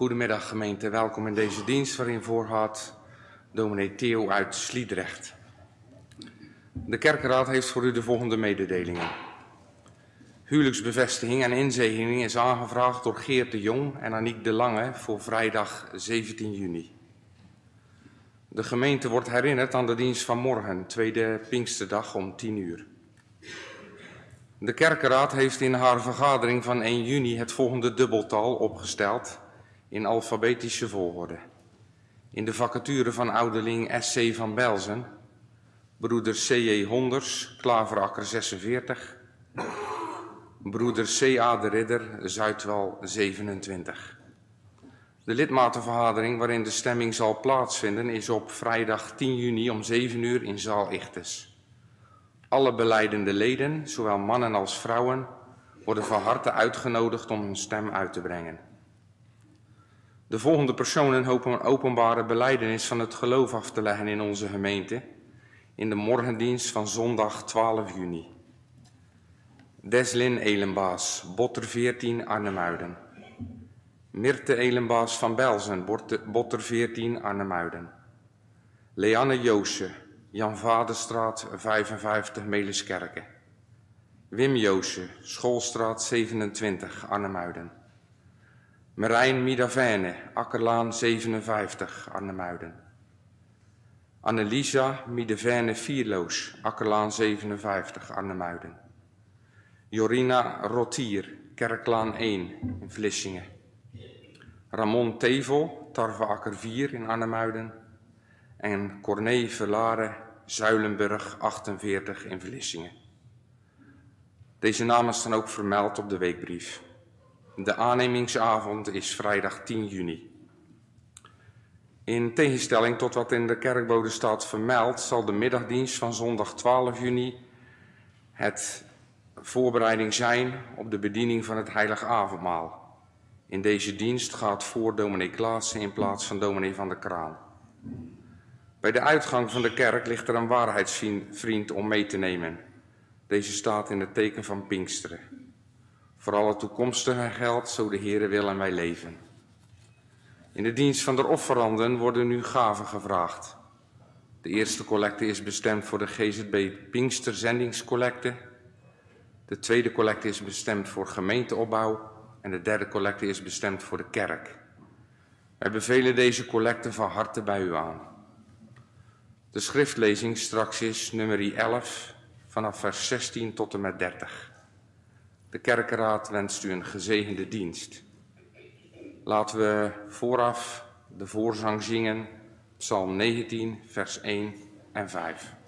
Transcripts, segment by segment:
Goedemiddag gemeente, welkom in deze dienst waarin voorgaat dominee Theo uit Sliedrecht. De kerkenraad heeft voor u de volgende mededelingen. Huwelijksbevestiging en inzegening is aangevraagd door Geert de Jong en Aniek de Lange voor vrijdag 17 juni. De gemeente wordt herinnerd aan de dienst van morgen, tweede Pinksterdag om 10 uur. De kerkenraad heeft in haar vergadering van 1 juni het volgende dubbeltal opgesteld in alfabetische volgorde. In de vacature van ouderling SC van Belzen, broeder C.J. Honders, Klaverakker 46, broeder C.A. de Ridder, Zuidwal 27. De lidmatenvergadering waarin de stemming zal plaatsvinden is op vrijdag 10 juni om 7 uur in zaal Ichtes. Alle beleidende leden, zowel mannen als vrouwen, worden van harte uitgenodigd om hun stem uit te brengen. De volgende personen hopen een openbare beleidenis van het geloof af te leggen in onze gemeente in de morgendienst van zondag 12 juni. Deslin Elenbaas, Botter 14, Arnhemuiden. Mirte Elenbaas van Belzen, Botter 14, Arnhemuiden. Leanne Joosje, Jan Vaderstraat 55, Meliskerken. Wim Joosje, Schoolstraat 27, Arnhemuiden. Marijn Midavene, Akkerlaan 57, Arnhemuiden. Annelisa Midavene Vierloos, Akkerlaan 57, Arnhemuiden. Jorina Rotier, Kerklaan 1 in Vlissingen. Ramon Tevel, Tarveakker 4 in Arnhemuiden. En Corné Verlare, Zuilenburg 48 in Vlissingen. Deze namen staan ook vermeld op de weekbrief. De aannemingsavond is vrijdag 10 juni. In tegenstelling tot wat in de kerkbode staat vermeld, zal de middagdienst van zondag 12 juni het voorbereiding zijn op de bediening van het heilige avondmaal. In deze dienst gaat voor dominee Klaassen in plaats van dominee van de Kraan. Bij de uitgang van de kerk ligt er een waarheidsvriend om mee te nemen. Deze staat in het teken van Pinksteren. Voor alle toekomstige geldt, zo de Heere wil en wij leven. In de dienst van de offeranden worden nu gaven gevraagd. De eerste collecte is bestemd voor de GZB Pinkster Zendingscollecte. De tweede collecte is bestemd voor gemeenteopbouw. En de derde collecte is bestemd voor de kerk. Wij bevelen deze collecte van harte bij u aan. De schriftlezing straks is nummer 11 vanaf vers 16 tot en met 30. De kerkenraad wenst u een gezegende dienst. Laten we vooraf de voorzang zingen, Psalm 19, vers 1 en 5.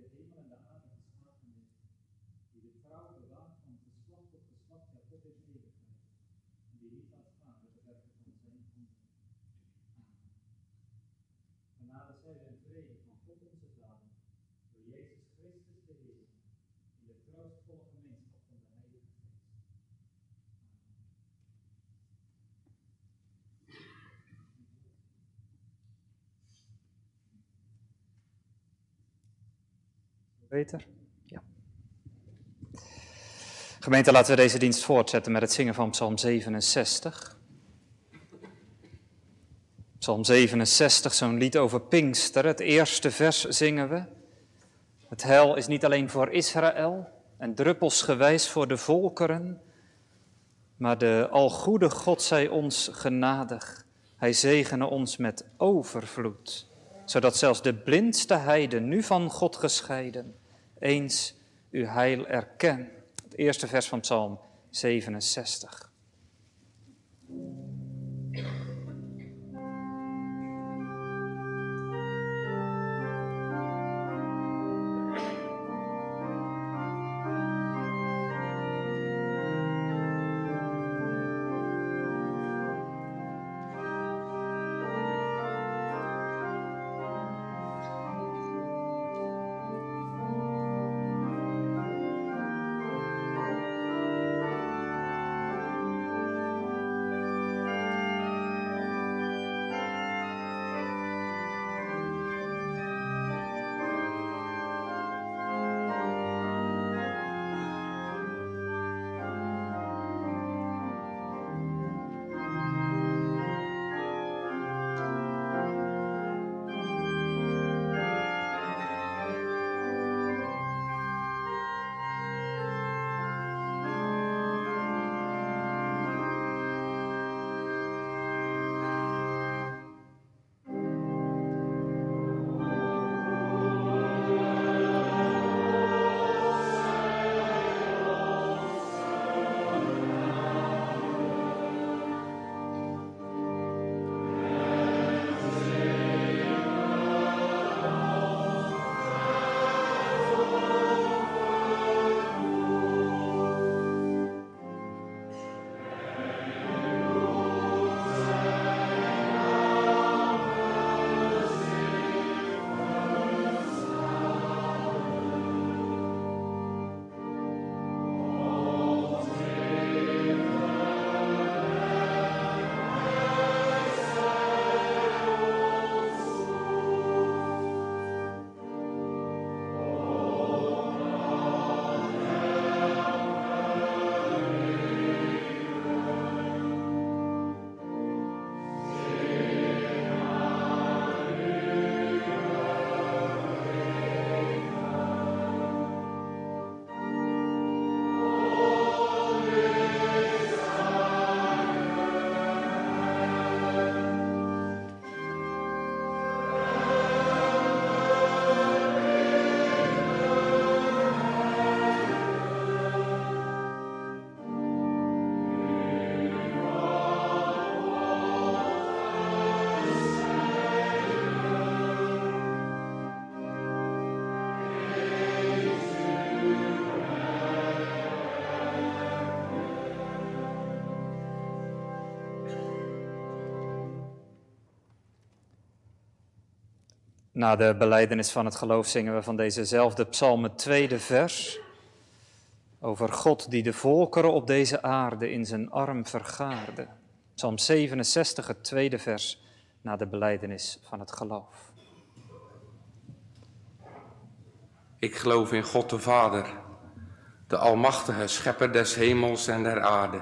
De hemel en de aarde geschapen heeft, die de trouw bewaart van geslacht op geslacht ja tot in eeuwigheid, en die niet laat gaan met de werken van zijn handen. Genade zij en vrede van God onze Vader, door Jezus Christus de Heer, in de troostvolle gemeenschap van de Heilige Geest. Beter? Ja. Gemeente, laten we deze dienst voortzetten met het zingen van Psalm 67. Psalm 67, zo'n lied over Pinkster. Het eerste vers zingen we. Het heil is niet alleen voor Israël en druppelsgewijs voor de volkeren, maar de algoede God zij ons genadig. Hij zegene ons met overvloed, zodat zelfs de blindste heiden, nu van God gescheiden, eens uw heil erken. Het eerste vers van Psalm 67. Na de beleidenis van het geloof zingen we van dezezelfde psalm het tweede vers. Over God die de volkeren op deze aarde in zijn arm vergaarde. Psalm 67, het tweede vers na de beleidenis van het geloof. Ik geloof in God de Vader, de Almachtige Schepper des hemels en der aarde.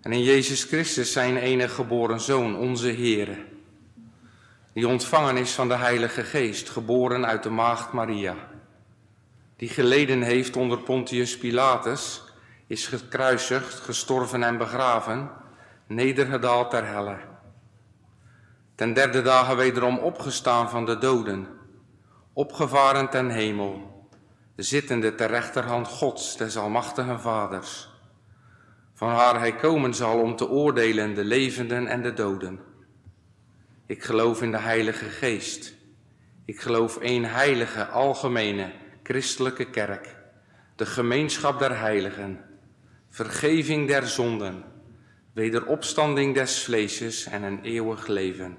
En in Jezus Christus, zijn enige geboren Zoon, onze Heere, die ontvangen is van de Heilige Geest, geboren uit de Maagd Maria, die geleden heeft onder Pontius Pilatus, is gekruisigd, gestorven en begraven, nedergedaald ter helle. Ten derde dagen wederom opgestaan van de doden, opgevaren ten hemel, zittende ter rechterhand Gods, des Almachtigen Vaders, van waar hij komen zal om te oordelen de levenden en de doden. Ik geloof in de Heilige Geest, Ik geloof één heilige, algemene, christelijke kerk, de gemeenschap der heiligen, vergeving der zonden, wederopstanding des vleesjes en een eeuwig leven.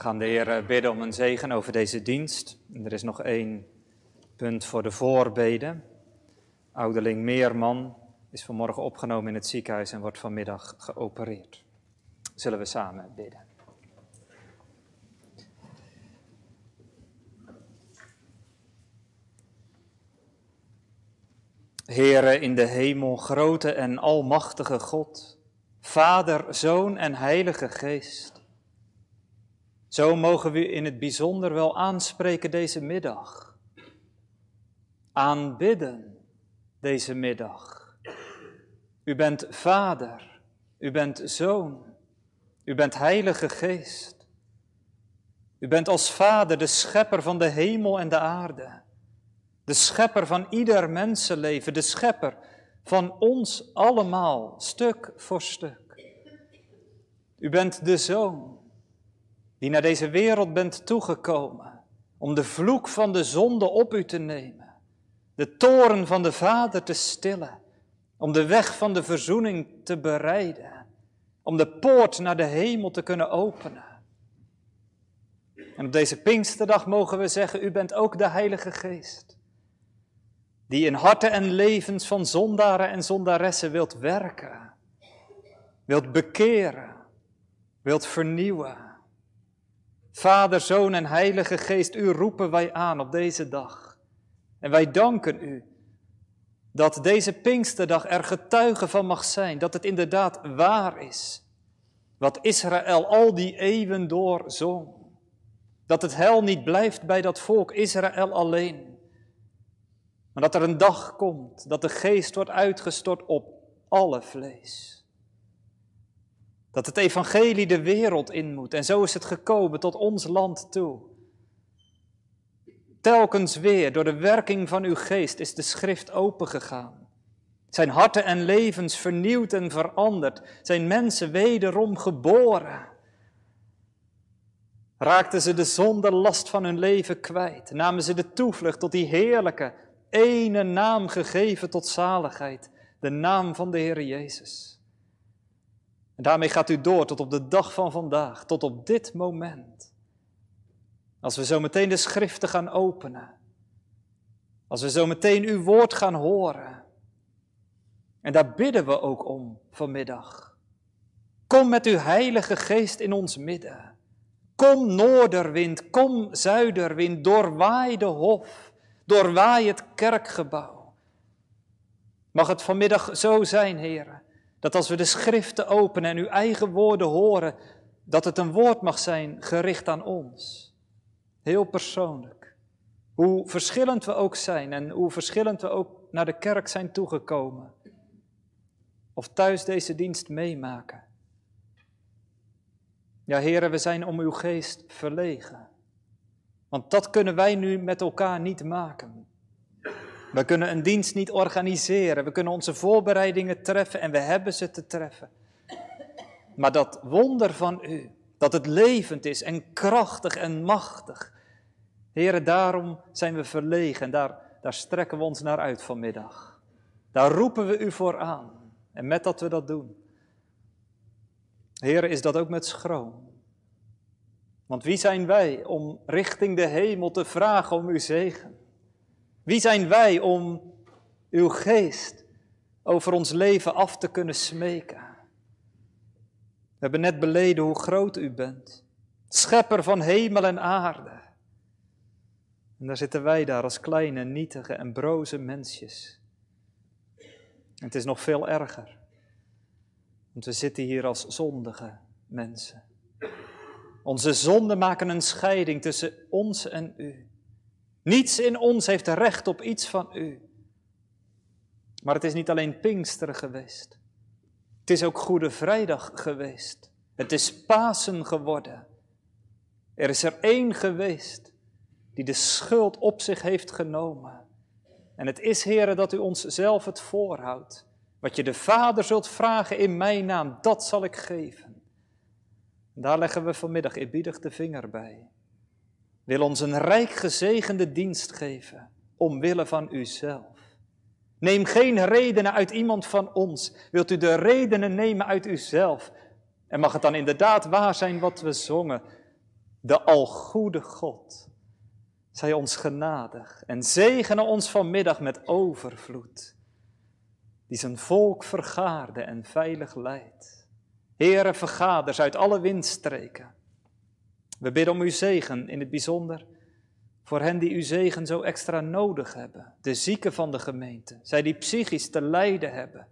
We gaan de Heer eh, bidden om een zegen over deze dienst. En er is nog één punt voor de voorbeden. Ouderling Meerman is vanmorgen opgenomen in het ziekenhuis en wordt vanmiddag geopereerd. Zullen we samen bidden. Heere in de hemel, grote en almachtige God, Vader, Zoon en Heilige Geest. Zo mogen we in het bijzonder wel aanspreken deze middag. Aanbidden deze middag. U bent Vader, u bent Zoon, u bent Heilige Geest. U bent als Vader de schepper van de hemel en de aarde. De schepper van ieder mensenleven, de schepper van ons allemaal, stuk voor stuk. U bent de Zoon die naar deze wereld bent toegekomen om de vloek van de zonde op u te nemen, de toren van de Vader te stillen, om de weg van de verzoening te bereiden, om de poort naar de hemel te kunnen openen. En op deze Pinksterdag mogen we zeggen, u bent ook de Heilige Geest, die in harten en levens van zondaren en zondaressen wilt werken, wilt bekeren, wilt vernieuwen Vader, Zoon en Heilige Geest, u roepen wij aan op deze dag. En wij danken u dat deze Pinksterdag er getuige van mag zijn, dat het inderdaad waar is. Wat Israël al die eeuwen door zong. Dat het hel niet blijft bij dat volk Israël alleen. Maar dat er een dag komt dat de geest wordt uitgestort op alle vlees. Dat het evangelie de wereld in moet. En zo is het gekomen tot ons land toe. Telkens weer, door de werking van uw geest, is de schrift opengegaan. Zijn harten en levens vernieuwd en veranderd. Zijn mensen wederom geboren. Raakten ze de zonde last van hun leven kwijt. Namen ze de toevlucht tot die heerlijke, ene naam gegeven tot zaligheid. De naam van de Heer Jezus. En daarmee gaat u door tot op de dag van vandaag, tot op dit moment. Als we zo meteen de schriften gaan openen. Als we zo meteen uw woord gaan horen. En daar bidden we ook om vanmiddag. Kom met uw heilige geest in ons midden. Kom noorderwind, kom zuiderwind, doorwaai de hof, Doorwaai het kerkgebouw. Mag het vanmiddag zo zijn, heren, dat als we de schriften openen en uw eigen woorden horen, dat het een woord mag zijn gericht aan ons. Heel persoonlijk. Hoe verschillend we ook zijn en hoe verschillend we ook naar de kerk zijn toegekomen. Of thuis deze dienst meemaken. Ja, heren, we zijn om uw geest verlegen. Want dat kunnen wij nu met elkaar niet maken. We kunnen een dienst niet organiseren. We kunnen onze voorbereidingen treffen en we hebben ze te treffen. Maar dat wonder van u, dat het levend is en krachtig en machtig. Heren, daarom zijn we verlegen en daar, daar strekken we ons naar uit vanmiddag. Daar roepen we u voor aan. En met dat we dat doen, Heren, is dat ook met schroom. Want wie zijn wij om richting de hemel te vragen om uw zegen? Wie zijn wij om uw geest over ons leven af te kunnen smeken? We hebben net beleden hoe groot u bent, schepper van hemel en aarde. En daar zitten wij daar als kleine, nietige en broze mensjes. En het is nog veel erger, want we zitten hier als zondige mensen. Onze zonden maken een scheiding tussen ons en u. Niets in ons heeft recht op iets van u. Maar het is niet alleen Pinksteren geweest. Het is ook Goede Vrijdag geweest. Het is Pasen geworden. Er is er één geweest die de schuld op zich heeft genomen. En het is, heren, dat u ons zelf het voorhoudt. Wat je de Vader zult vragen in mijn naam, dat zal ik geven. Daar leggen we vanmiddag eerbiedig de vinger bij. Wil ons een rijk gezegende dienst geven, omwille van uzelf. Neem geen redenen uit iemand van ons. Wilt u de redenen nemen uit uzelf? En mag het dan inderdaad waar zijn wat we zongen? De algoede God, zij ons genadig en zegene ons vanmiddag met overvloed, die zijn volk vergaarde en veilig leidt. Heren, vergaders uit alle windstreken. We bidden om uw zegen in het bijzonder voor hen die uw zegen zo extra nodig hebben. De zieken van de gemeente, zij die psychisch te lijden hebben,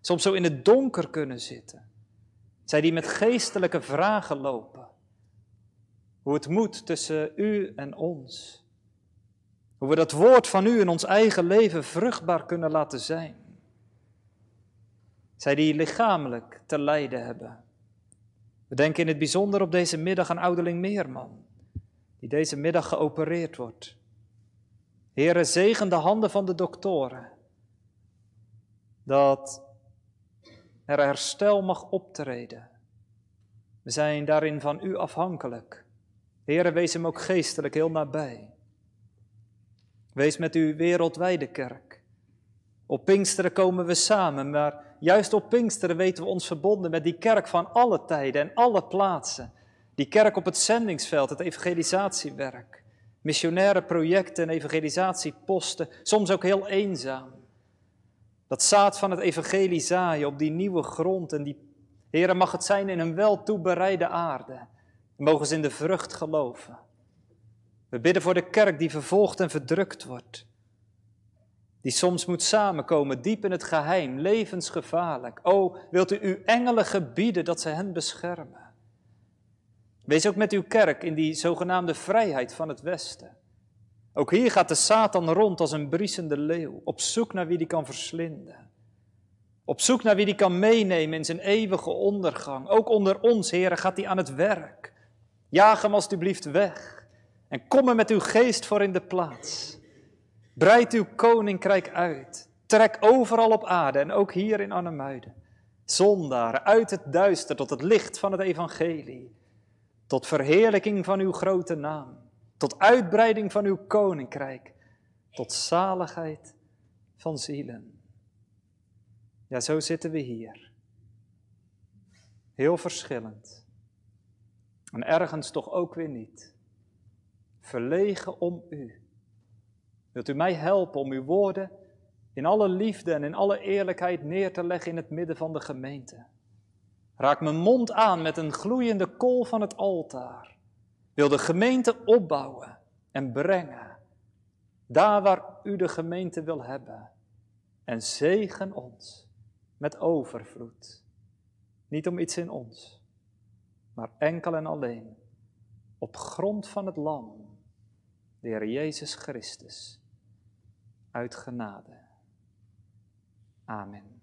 soms zo in het donker kunnen zitten. Zij die met geestelijke vragen lopen. Hoe het moet tussen u en ons. Hoe we dat woord van u in ons eigen leven vruchtbaar kunnen laten zijn. Zij die lichamelijk te lijden hebben. We denken in het bijzonder op deze middag aan ouderling Meerman, die deze middag geopereerd wordt. Heere, zegen de handen van de doktoren, dat er herstel mag optreden. We zijn daarin van u afhankelijk. Heere, wees hem ook geestelijk heel nabij. Wees met uw wereldwijde kerk. Op Pinksteren komen we samen, maar Juist op Pinksteren weten we ons verbonden met die kerk van alle tijden en alle plaatsen. Die kerk op het zendingsveld, het evangelisatiewerk. Missionaire projecten en evangelisatieposten, soms ook heel eenzaam. Dat zaad van het evangelie zaaien op die nieuwe grond en die, Heere, mag het zijn in een wel toebereide aarde. mogen ze in de vrucht geloven. We bidden voor de kerk die vervolgd en verdrukt wordt die soms moet samenkomen, diep in het geheim, levensgevaarlijk. O, wilt u uw engelen gebieden dat ze hen beschermen? Wees ook met uw kerk in die zogenaamde vrijheid van het Westen. Ook hier gaat de Satan rond als een briesende leeuw, op zoek naar wie die kan verslinden. Op zoek naar wie die kan meenemen in zijn eeuwige ondergang. Ook onder ons, heren, gaat hij aan het werk. Jaag hem alstublieft weg en kom er met uw geest voor in de plaats. Breid uw koninkrijk uit. Trek overal op aarde en ook hier in Arnhemuiden. Zondaren uit het duister tot het licht van het evangelie. Tot verheerlijking van uw grote naam. Tot uitbreiding van uw koninkrijk. Tot zaligheid van zielen. Ja, zo zitten we hier. Heel verschillend. En ergens toch ook weer niet. Verlegen om u. Wilt u mij helpen om uw woorden in alle liefde en in alle eerlijkheid neer te leggen in het midden van de gemeente? Raak mijn mond aan met een gloeiende kool van het altaar. Wil de gemeente opbouwen en brengen. daar waar u de gemeente wil hebben. En zegen ons met overvloed. Niet om iets in ons, maar enkel en alleen op grond van het lam, de Heer Jezus Christus, uit genade. Amen.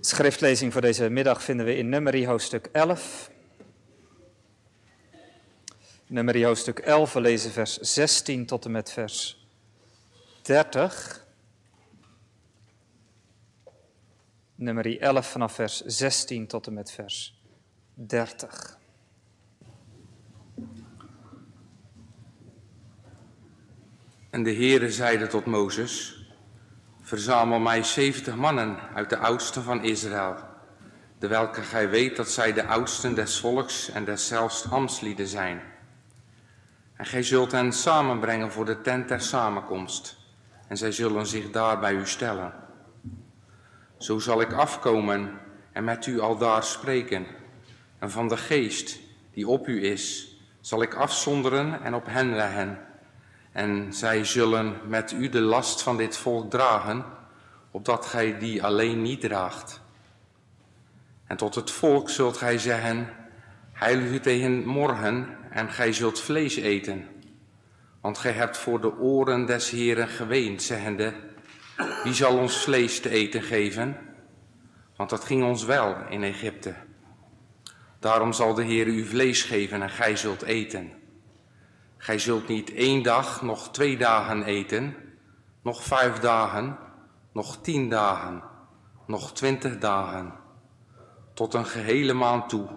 Schriftlezing voor deze middag vinden we in Nummerie hoofdstuk 11. Nummerie hoofdstuk 11, we lezen vers 16 tot en met vers 30. Nummerie 11 vanaf vers 16 tot en met vers 30. En de Heere zeide tot Mozes, Verzamel mij zeventig mannen uit de oudsten van Israël, de welke gij weet dat zij de oudsten des volks en deszelfs ambtslieden zijn. En gij zult hen samenbrengen voor de tent der samenkomst, en zij zullen zich daar bij u stellen. Zo zal ik afkomen en met u aldaar spreken, en van de geest die op u is, zal ik afzonderen en op hen leggen en zij zullen met u de last van dit volk dragen, opdat gij die alleen niet draagt. En tot het volk zult gij zeggen, heil u tegen morgen en gij zult vlees eten. Want gij hebt voor de oren des Heren geweend, zeggende, wie zal ons vlees te eten geven? Want dat ging ons wel in Egypte. Daarom zal de Heer u vlees geven en gij zult eten. Gij zult niet één dag, nog twee dagen eten, nog vijf dagen, nog tien dagen, nog twintig dagen, tot een gehele maand toe,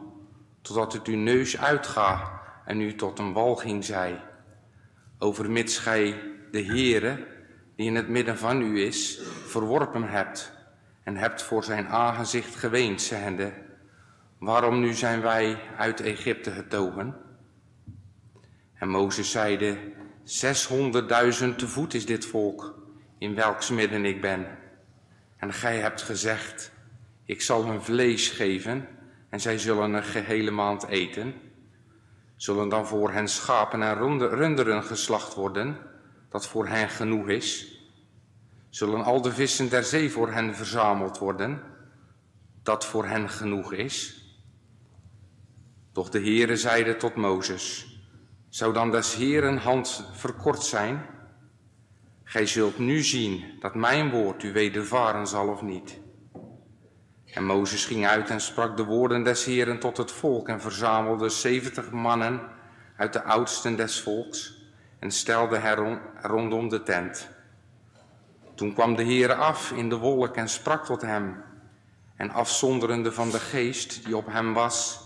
totdat het uw neus uitgaat en u tot een walging zij. Overmits gij de Heere, die in het midden van u is, verworpen hebt en hebt voor zijn aangezicht geweend, zeggende, waarom nu zijn wij uit Egypte getogen? En Mozes zeide, zeshonderdduizend te voet is dit volk, in welks midden ik ben. En gij hebt gezegd, ik zal hun vlees geven, en zij zullen een gehele maand eten. Zullen dan voor hen schapen en runderen geslacht worden, dat voor hen genoeg is? Zullen al de vissen der zee voor hen verzameld worden, dat voor hen genoeg is? Doch de Heere zeide tot Mozes, zou dan des Heeren hand verkort zijn? Gij zult nu zien dat mijn woord u wedervaren zal of niet. En Mozes ging uit en sprak de woorden des Heeren tot het volk en verzamelde zeventig mannen uit de oudsten des volks en stelde hen rondom de tent. Toen kwam de Heere af in de wolk en sprak tot hem en afzonderende van de geest die op hem was,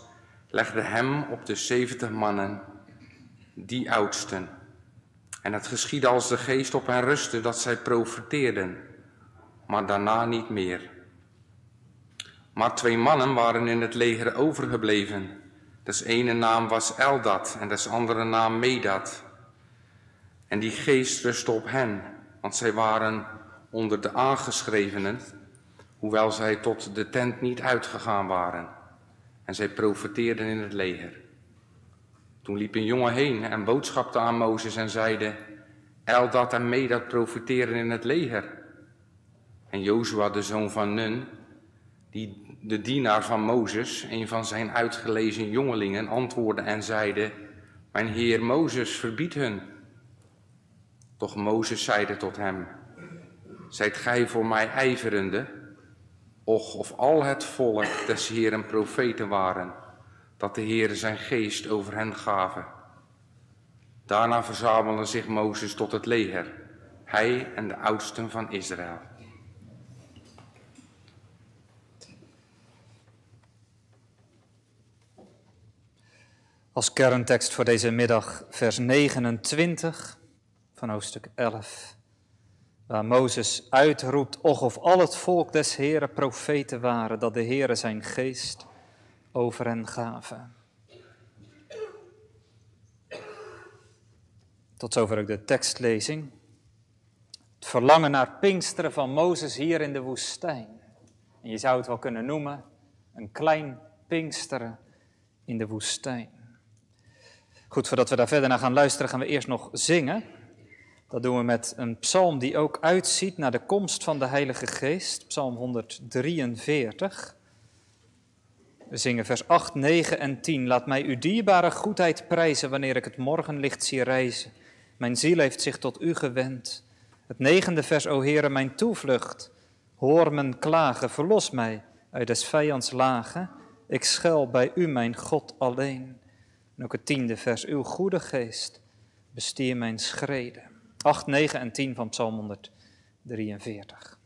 legde hem op de zeventig mannen die oudsten. En het geschiedde als de geest op hen rustte dat zij profeteerden, maar daarna niet meer. Maar twee mannen waren in het leger overgebleven. Des ene naam was Eldat en des andere naam Medat. En die geest rustte op hen, want zij waren onder de aangeschrevenen, hoewel zij tot de tent niet uitgegaan waren. En zij profeteerden in het leger. Toen liep een jongen heen en boodschapte aan Mozes en zeide, Eldat en Medat profiteren in het leger. En Jozua, de zoon van Nun, die de dienaar van Mozes, een van zijn uitgelezen jongelingen, antwoordde en zeide, Mijn heer Mozes, verbied hun. Doch Mozes zeide tot hem, Zijt gij voor mij ijverende? Och, of al het volk des Heeren profeten waren, dat de Heere zijn geest over hen gaven. Daarna verzamelde zich Mozes tot het leger, hij en de oudsten van Israël. Als kerntekst voor deze middag vers 29 van hoofdstuk 11, waar Mozes uitroept, och of al het volk des Heeren profeten waren, dat de Heere zijn geest over hen gaven. Tot zover ook de tekstlezing. Het verlangen naar Pinksteren van Mozes hier in de woestijn. En je zou het wel kunnen noemen een klein Pinksteren in de woestijn. Goed, voordat we daar verder naar gaan luisteren, gaan we eerst nog zingen. Dat doen we met een psalm die ook uitziet naar de komst van de Heilige Geest, Psalm 143. We zingen vers 8, 9 en 10. Laat mij uw dierbare goedheid prijzen wanneer ik het morgenlicht zie reizen. Mijn ziel heeft zich tot u gewend. Het negende vers, o Heere, mijn toevlucht. Hoor mijn klagen, verlos mij uit des vijands lagen. Ik schuil bij u, mijn God, alleen. En ook het tiende vers, uw goede geest, bestier mijn schreden. 8, 9 en 10 van Psalm 143.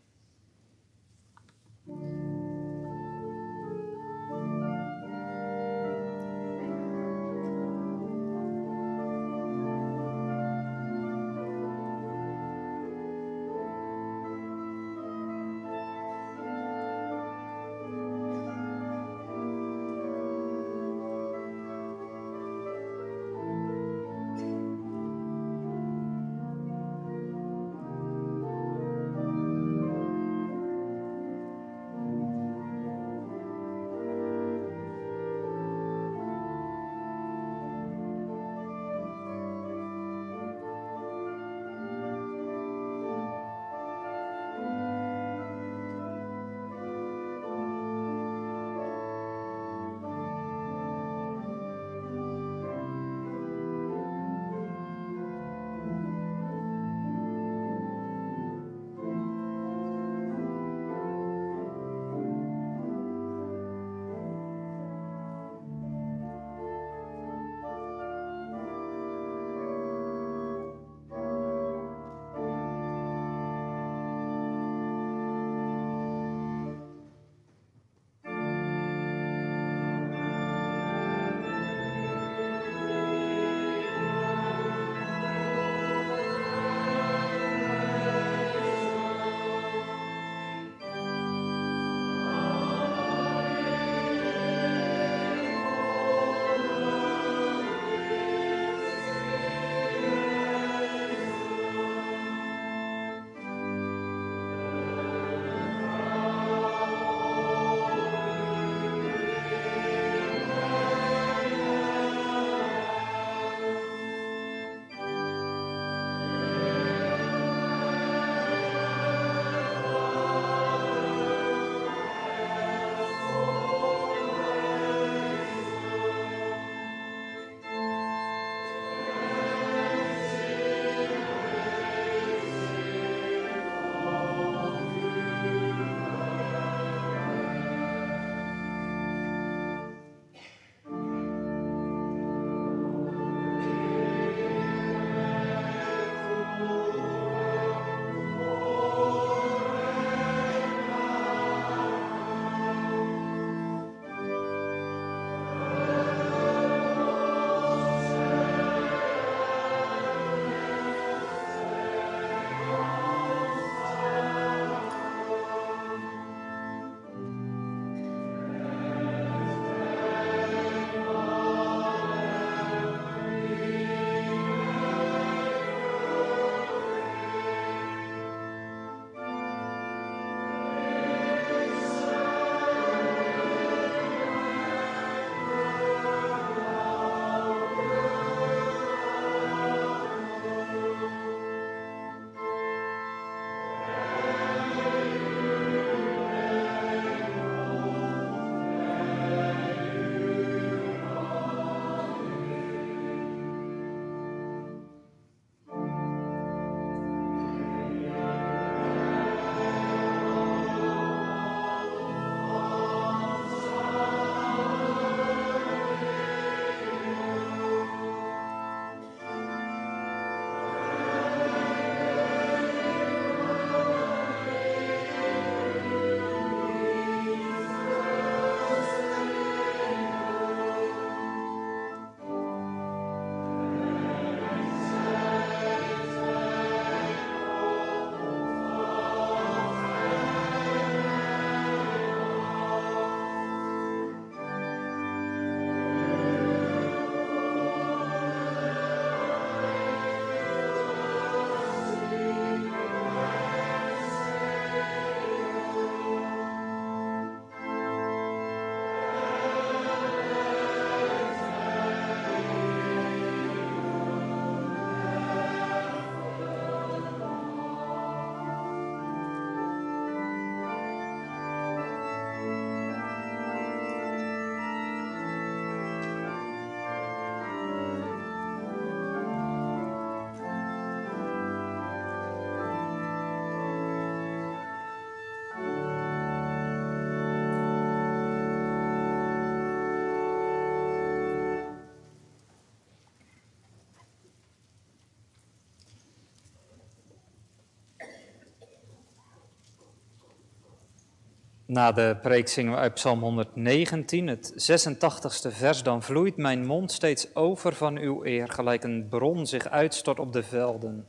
Na de preek zingen we uit Psalm 119, het 86ste vers. Dan vloeit mijn mond steeds over van uw eer, gelijk een bron zich uitstort op de velden.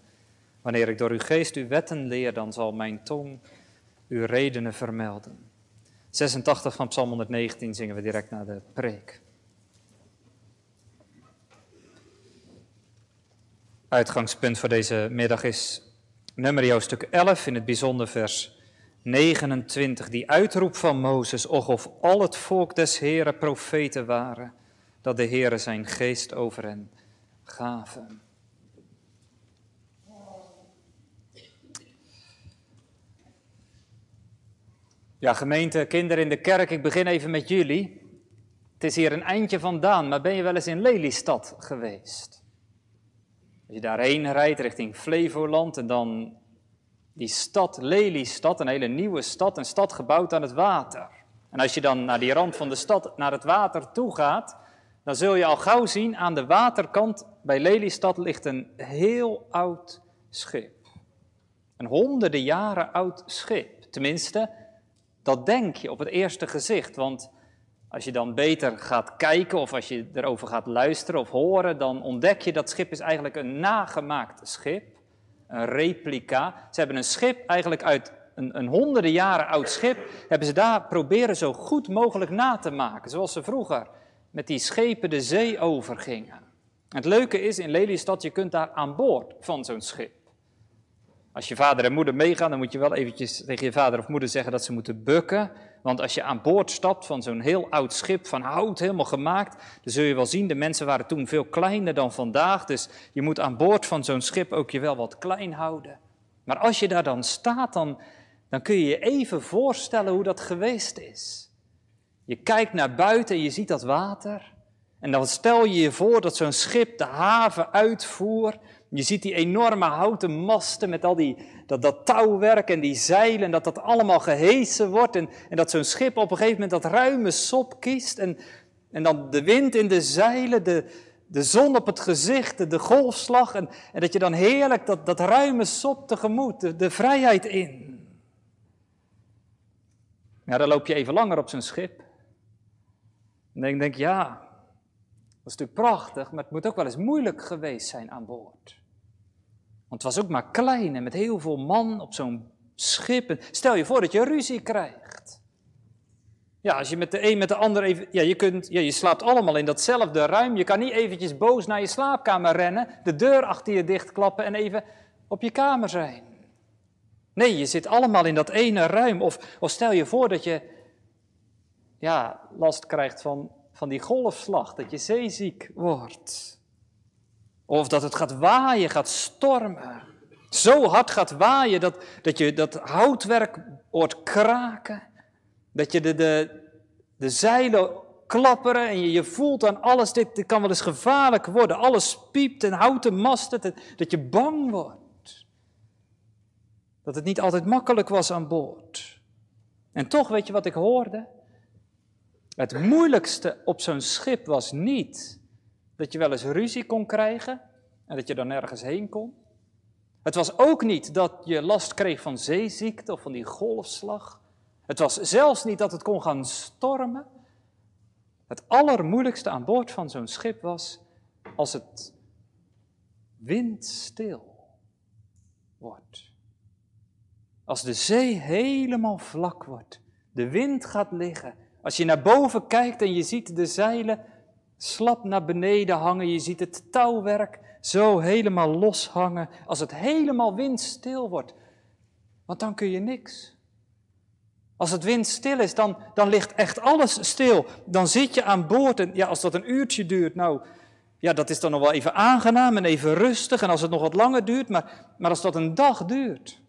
Wanneer ik door uw geest uw wetten leer, dan zal mijn tong uw redenen vermelden. 86 van Psalm 119 zingen we direct na de preek. Uitgangspunt voor deze middag is nummer stuk 11, in het bijzonder vers 29, die uitroep van Mozes, och of al het volk des Heren profeten waren, dat de Heere zijn geest over hen gaven. Ja, gemeente, kinderen in de kerk, ik begin even met jullie. Het is hier een eindje vandaan, maar ben je wel eens in Lelystad geweest? Als je daarheen rijdt richting Flevoland en dan die stad, Lelystad, een hele nieuwe stad, een stad gebouwd aan het water. En als je dan naar die rand van de stad, naar het water toe gaat, dan zul je al gauw zien, aan de waterkant bij Lelystad ligt een heel oud schip. Een honderden jaren oud schip. Tenminste, dat denk je op het eerste gezicht, want als je dan beter gaat kijken of als je erover gaat luisteren of horen, dan ontdek je dat schip is eigenlijk een nagemaakt schip een replica. Ze hebben een schip eigenlijk uit een, een honderden jaren oud schip, hebben ze daar proberen zo goed mogelijk na te maken, zoals ze vroeger met die schepen de zee overgingen. Het leuke is in Lelystad, je kunt daar aan boord van zo'n schip. Als je vader en moeder meegaan, dan moet je wel eventjes tegen je vader of moeder zeggen dat ze moeten bukken. Want als je aan boord stapt van zo'n heel oud schip van hout, helemaal gemaakt, dan zul je wel zien, de mensen waren toen veel kleiner dan vandaag. Dus je moet aan boord van zo'n schip ook je wel wat klein houden. Maar als je daar dan staat, dan, dan kun je je even voorstellen hoe dat geweest is. Je kijkt naar buiten en je ziet dat water. En dan stel je je voor dat zo'n schip de haven uitvoert je ziet die enorme houten masten met al die, dat, dat touwwerk en die zeilen, en dat dat allemaal gehesen wordt. En, en dat zo'n schip op een gegeven moment dat ruime sop kiest. En, en dan de wind in de zeilen, de, de zon op het gezicht, de golfslag. En, en dat je dan heerlijk dat, dat ruime sop tegemoet, de, de vrijheid in. Ja, dan loop je even langer op zo'n schip. En dan denk je, ja, dat is natuurlijk prachtig, maar het moet ook wel eens moeilijk geweest zijn aan boord. Want het was ook maar klein en met heel veel man op zo'n schip. stel je voor dat je ruzie krijgt. Ja, als je met de een met de ander even. Ja, je, kunt, ja, je slaapt allemaal in datzelfde ruim. Je kan niet eventjes boos naar je slaapkamer rennen, de deur achter je dichtklappen en even op je kamer zijn. Nee, je zit allemaal in dat ene ruim. Of, of stel je voor dat je ja, last krijgt van, van die golfslag, dat je zeeziek wordt. Of dat het gaat waaien, gaat stormen. Zo hard gaat waaien dat, dat je dat houtwerk hoort kraken. Dat je de, de, de zeilen klapperen en je, je voelt aan alles, dit, dit kan wel eens gevaarlijk worden. Alles piept en houten masten, dat, dat je bang wordt. Dat het niet altijd makkelijk was aan boord. En toch, weet je wat ik hoorde? Het moeilijkste op zo'n schip was niet dat je wel eens ruzie kon krijgen en dat je dan nergens heen kon. Het was ook niet dat je last kreeg van zeeziekte of van die golfslag. Het was zelfs niet dat het kon gaan stormen. Het allermoeilijkste aan boord van zo'n schip was als het windstil wordt. Als de zee helemaal vlak wordt, de wind gaat liggen. Als je naar boven kijkt en je ziet de zeilen slap naar beneden hangen, je ziet het touwwerk zo helemaal loshangen als het helemaal windstil wordt. Want dan kun je niks. Als het windstil is, dan, dan ligt echt alles stil. Dan zit je aan boord en ja, als dat een uurtje duurt, nou, ja, dat is dan nog wel even aangenaam en even rustig. En als het nog wat langer duurt, maar, maar als dat een dag duurt.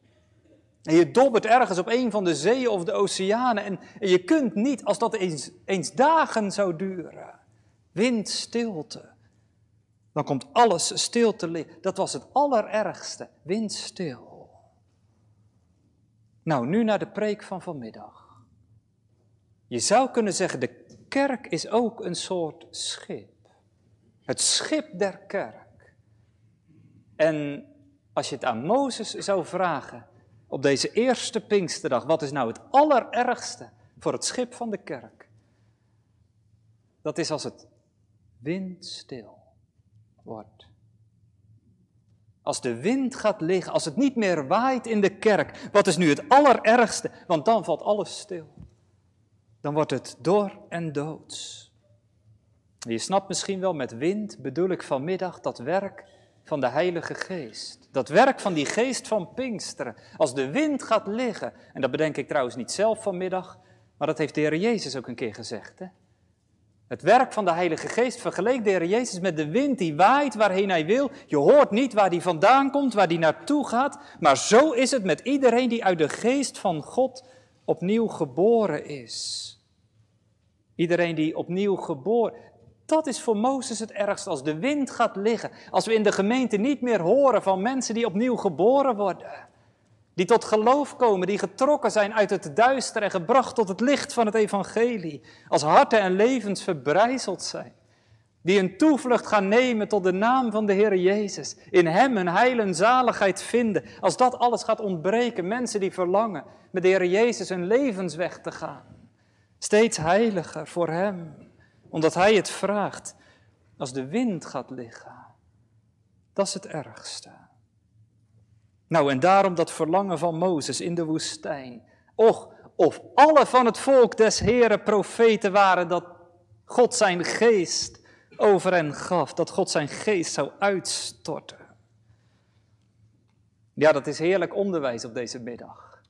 En je dobbert ergens op een van de zeeën of de oceanen. En, en je kunt niet, als dat eens, eens dagen zou duren. Windstilte. Dan komt alles stil te liggen. Dat was het allerergste. Windstil. Nou, nu naar de preek van vanmiddag. Je zou kunnen zeggen, de kerk is ook een soort schip. Het schip der kerk. En als je het aan Mozes zou vragen op deze eerste Pinksterdag, wat is nou het allerergste voor het schip van de kerk. Dat is als het windstil wordt. Als de wind gaat liggen, als het niet meer waait in de kerk, wat is nu het allerergste? Want dan valt alles stil. Dan wordt het dor en doods. Je snapt misschien wel, met wind bedoel ik vanmiddag dat werk van de Heilige Geest. Dat werk van die geest van Pinksteren. Als de wind gaat liggen, en dat bedenk ik trouwens niet zelf vanmiddag, maar dat heeft de Heer Jezus ook een keer gezegd. Hè? Het werk van de Heilige Geest vergeleek de Heer Jezus met de wind die waait waarheen hij wil. Je hoort niet waar die vandaan komt, waar die naartoe gaat. Maar zo is het met iedereen die uit de geest van God opnieuw geboren is. Iedereen die opnieuw geboren. Dat is voor Mozes het ergste als de wind gaat liggen. Als we in de gemeente niet meer horen van mensen die opnieuw geboren worden. Die tot geloof komen, die getrokken zijn uit het duister en gebracht tot het licht van het evangelie. Als harten en levens verbrijzeld zijn. Die een toevlucht gaan nemen tot de naam van de Heer Jezus. In Hem een heil en zaligheid vinden. Als dat alles gaat ontbreken, mensen die verlangen met de Heer Jezus een levensweg te gaan. Steeds heiliger voor Hem, omdat Hij het vraagt. Als de wind gaat liggen, dat is het ergste. Nou, en daarom dat verlangen van Mozes in de woestijn. Och, of alle van het volk des Heren profeten waren, dat God zijn geest over hen gaf, dat God zijn geest zou uitstorten. Ja, dat is heerlijk onderwijs op deze middag.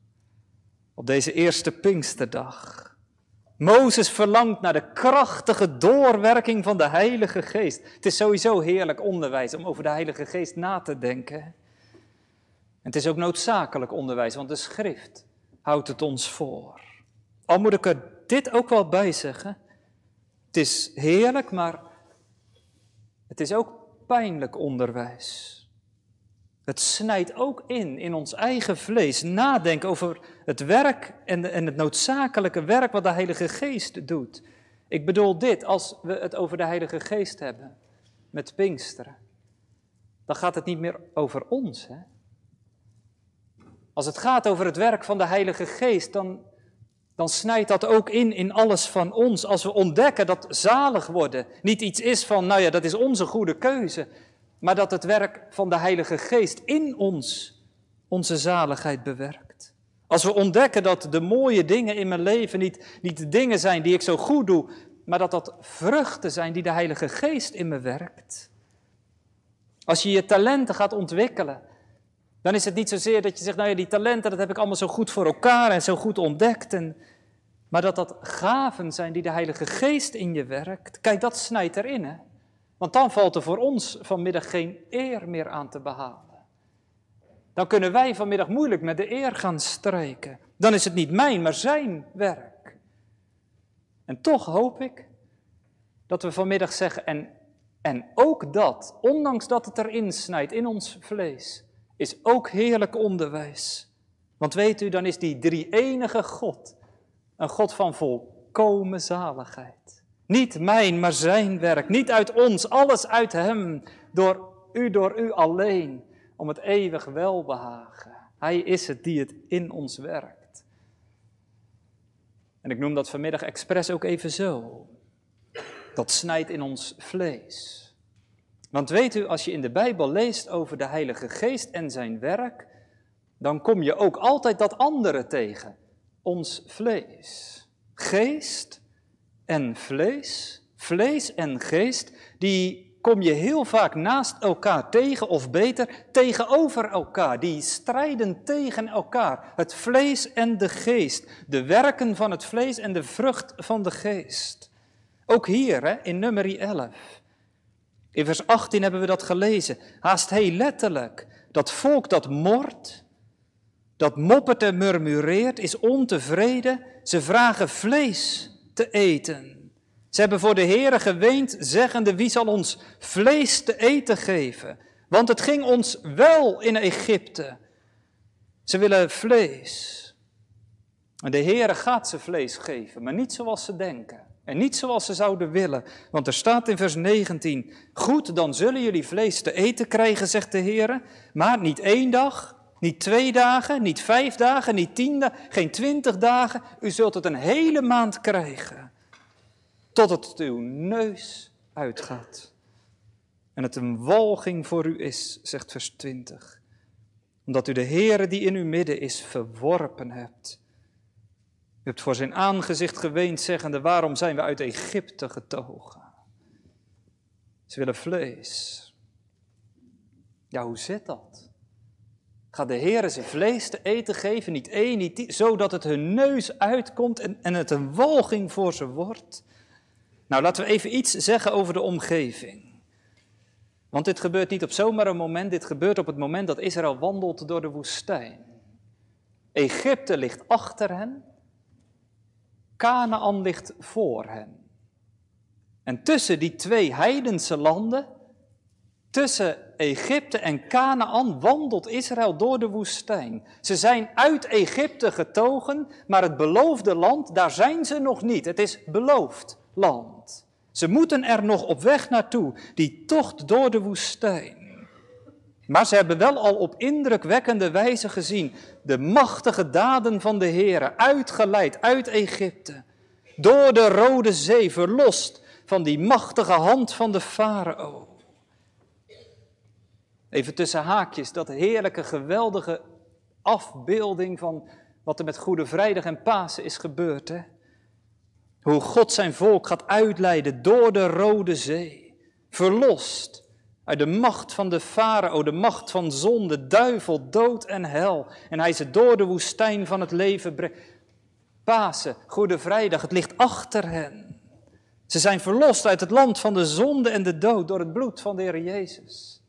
Op deze eerste Pinksterdag. Mozes verlangt naar de krachtige doorwerking van de Heilige Geest. Het is sowieso heerlijk onderwijs om over de Heilige Geest na te denken. Het is ook noodzakelijk onderwijs, want de schrift houdt het ons voor. Al moet ik er dit ook wel bij zeggen. Het is heerlijk, maar het is ook pijnlijk onderwijs. Het snijdt ook in, in ons eigen vlees. Nadenken over het werk en, en het noodzakelijke werk wat de Heilige Geest doet. Ik bedoel dit, als we het over de Heilige Geest hebben, met Pinksteren, dan gaat het niet meer over ons. Hè? Als het gaat over het werk van de Heilige Geest, dan, dan snijdt dat ook in in alles van ons. Als we ontdekken dat zalig worden niet iets is van, nou ja, dat is onze goede keuze, maar dat het werk van de Heilige Geest in ons onze zaligheid bewerkt. Als we ontdekken dat de mooie dingen in mijn leven niet, niet dingen zijn die ik zo goed doe, maar dat dat vruchten zijn die de Heilige Geest in me werkt. Als je je talenten gaat ontwikkelen, dan is het niet zozeer dat je zegt, nou ja, die talenten, dat heb ik allemaal zo goed voor elkaar en zo goed ontdekt. En, maar dat dat gaven zijn die de Heilige Geest in je werkt. Kijk, dat snijdt erin, hè. Want dan valt er voor ons vanmiddag geen eer meer aan te behalen. Dan kunnen wij vanmiddag moeilijk met de eer gaan strijken. Dan is het niet mijn, maar zijn werk. En toch hoop ik dat we vanmiddag zeggen, en, en ook dat, ondanks dat het erin snijdt in ons vlees, is ook heerlijk onderwijs. Want weet u, dan is die drie enige God een God van volkomen zaligheid. Niet mijn, maar zijn werk. Niet uit ons, alles uit Hem. Door u, door u alleen. Om het eeuwig welbehagen. Hij is het die het in ons werkt. En ik noem dat vanmiddag expres ook even zo. Dat snijdt in ons vlees. Want weet u, als je in de Bijbel leest over de Heilige Geest en zijn werk, dan kom je ook altijd dat andere tegen. Ons vlees. Geest en vlees, vlees en geest, die kom je heel vaak naast elkaar tegen, of beter, tegenover elkaar. Die strijden tegen elkaar. Het vlees en de geest. De werken van het vlees en de vrucht van de geest. Ook hier hè, in nummer 11. In vers 18 hebben we dat gelezen. Haast heel letterlijk. Dat volk dat mort, dat moppert en murmureert, is ontevreden. Ze vragen vlees te eten. Ze hebben voor de Heere geweend, zeggende, wie zal ons vlees te eten geven? Want het ging ons wel in Egypte. Ze willen vlees. En de Heere gaat ze vlees geven, maar niet zoals ze denken. En niet zoals ze zouden willen. Want er staat in vers 19: Goed, dan zullen jullie vlees te eten krijgen, zegt de Heer. Maar niet één dag, Niet twee dagen, niet vijf dagen, niet tien dagen, geen twintig dagen. U zult het een hele maand krijgen. Tot het uw neus uitgaat. En het een walging voor u is, zegt vers 20. Omdat u de Heere die in uw midden is verworpen hebt. U hebt voor zijn aangezicht geweend, zeggende: Waarom zijn we uit Egypte getogen? Ze willen vlees. Ja, hoe zit dat? Gaat de Heer zijn vlees te eten geven, niet één, niet tien, zodat het hun neus uitkomt en, en het een walging voor ze wordt? Nou, laten we even iets zeggen over de omgeving. Want dit gebeurt niet op zomaar een moment, dit gebeurt op het moment dat Israël wandelt door de woestijn. Egypte ligt achter hen, Canaan ligt voor hen. En tussen die twee heidense landen, tussen Egypte en Canaan, wandelt Israël door de woestijn. Ze zijn uit Egypte getogen, maar het beloofde land, daar zijn ze nog niet. Het is beloofd land. Ze moeten er nog op weg naartoe, die tocht door de woestijn. Maar ze hebben wel al op indrukwekkende wijze gezien de machtige daden van de Heer, uitgeleid uit Egypte, door de Rode Zee, verlost van die machtige hand van de farao. Even tussen haakjes, dat heerlijke, geweldige afbeelding van wat er met Goede Vrijdag en Pasen is gebeurd. Hè? Hoe God zijn volk gaat uitleiden door de Rode Zee. Verlost uit de macht van de farao, de macht van zonde, duivel, dood en hel. En hij ze door de woestijn van het leven brengt. Pasen, Goede Vrijdag, het ligt achter hen. Ze zijn verlost uit het land van de zonde en de dood door het bloed van de Heer Jezus.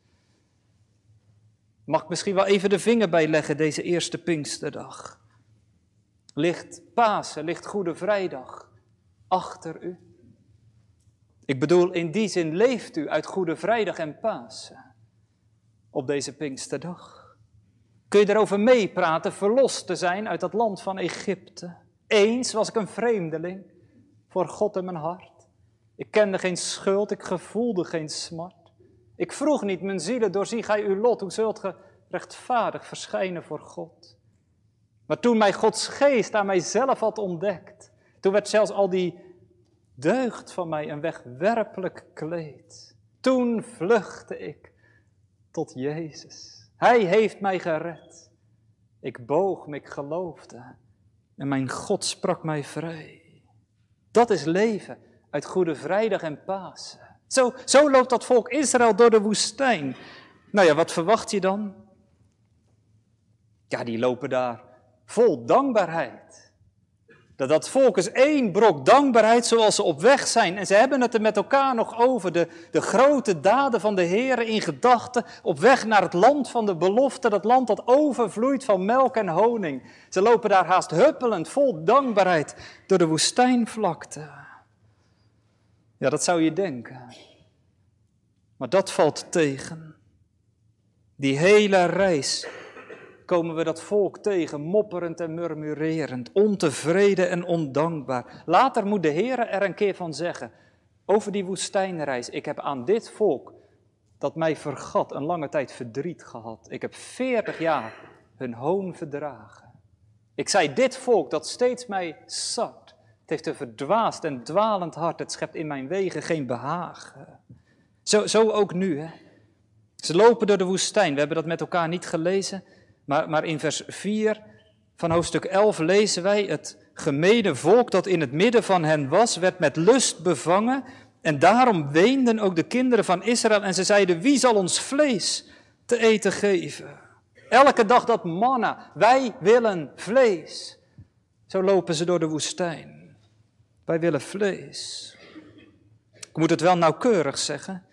Mag ik misschien wel even de vinger bijleggen deze eerste Pinksterdag? Ligt Pasen, ligt Goede Vrijdag achter u? Ik bedoel, in die zin leeft u uit Goede Vrijdag en Pasen op deze Pinksterdag. Kun je erover meepraten, verlost te zijn uit dat land van Egypte? Eens was ik een vreemdeling voor God in mijn hart. Ik kende geen schuld, ik gevoelde geen smart. Ik vroeg niet, mijn zielen, doorzie gij uw lot, hoe zult ge rechtvaardig verschijnen voor God? Maar toen mij Gods geest aan mijzelf had ontdekt, toen werd zelfs al die deugd van mij een wegwerpelijk kleed. Toen vluchtte ik tot Jezus. Hij heeft mij gered. Ik boog me, ik geloofde. En mijn God sprak mij vrij. Dat is leven uit Goede Vrijdag en Pasen. Zo, zo loopt dat volk Israël door de woestijn. Nou ja, wat verwacht je dan? Ja, die lopen daar vol dankbaarheid. Dat dat volk is één brok dankbaarheid zoals ze op weg zijn. En ze hebben het er met elkaar nog over. De, de grote daden van de Heer in gedachten. Op weg naar het land van de belofte. Dat land dat overvloeit van melk en honing. Ze lopen daar haast huppelend vol dankbaarheid door de woestijnvlakte. Ja, dat zou je denken. Maar dat valt tegen. Die hele reis komen we dat volk tegen, mopperend en murmurerend, ontevreden en ondankbaar. Later moet de Heer er een keer van zeggen, over die woestijnreis, ik heb aan dit volk, dat mij vergat, een lange tijd verdriet gehad. Ik heb veertig jaar hun hoon verdragen. Ik zei, dit volk dat steeds mij zat, het heeft een verdwaasd en dwalend hart, het schept in mijn wegen geen behagen. Zo, zo ook nu, hè. Ze lopen door de woestijn, we hebben dat met elkaar niet gelezen, maar, maar in vers 4 van hoofdstuk 11 lezen wij het gemene volk dat in het midden van hen was, werd met lust bevangen. En daarom weenden ook de kinderen van Israël en ze zeiden, wie zal ons vlees te eten geven? Elke dag dat manna, wij willen vlees. Zo lopen ze door de woestijn. Wij willen vlees. Ik moet het wel nauwkeurig zeggen,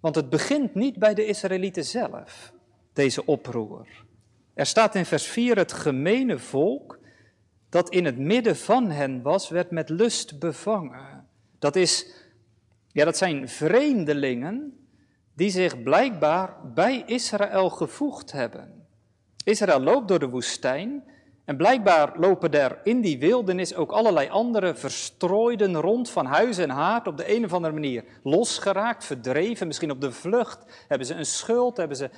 want het begint niet bij de Israëlieten zelf, deze oproer. Er staat in vers 4, het gemene volk dat in het midden van hen was, werd met lust bevangen. Dat, is, ja, dat zijn vreemdelingen die zich blijkbaar bij Israël gevoegd hebben. Israël loopt door de woestijn en blijkbaar lopen er in die wildernis ook allerlei andere verstrooiden rond van huis en haard op de een of andere manier losgeraakt, verdreven, misschien op de vlucht. Hebben ze een schuld, hebben ze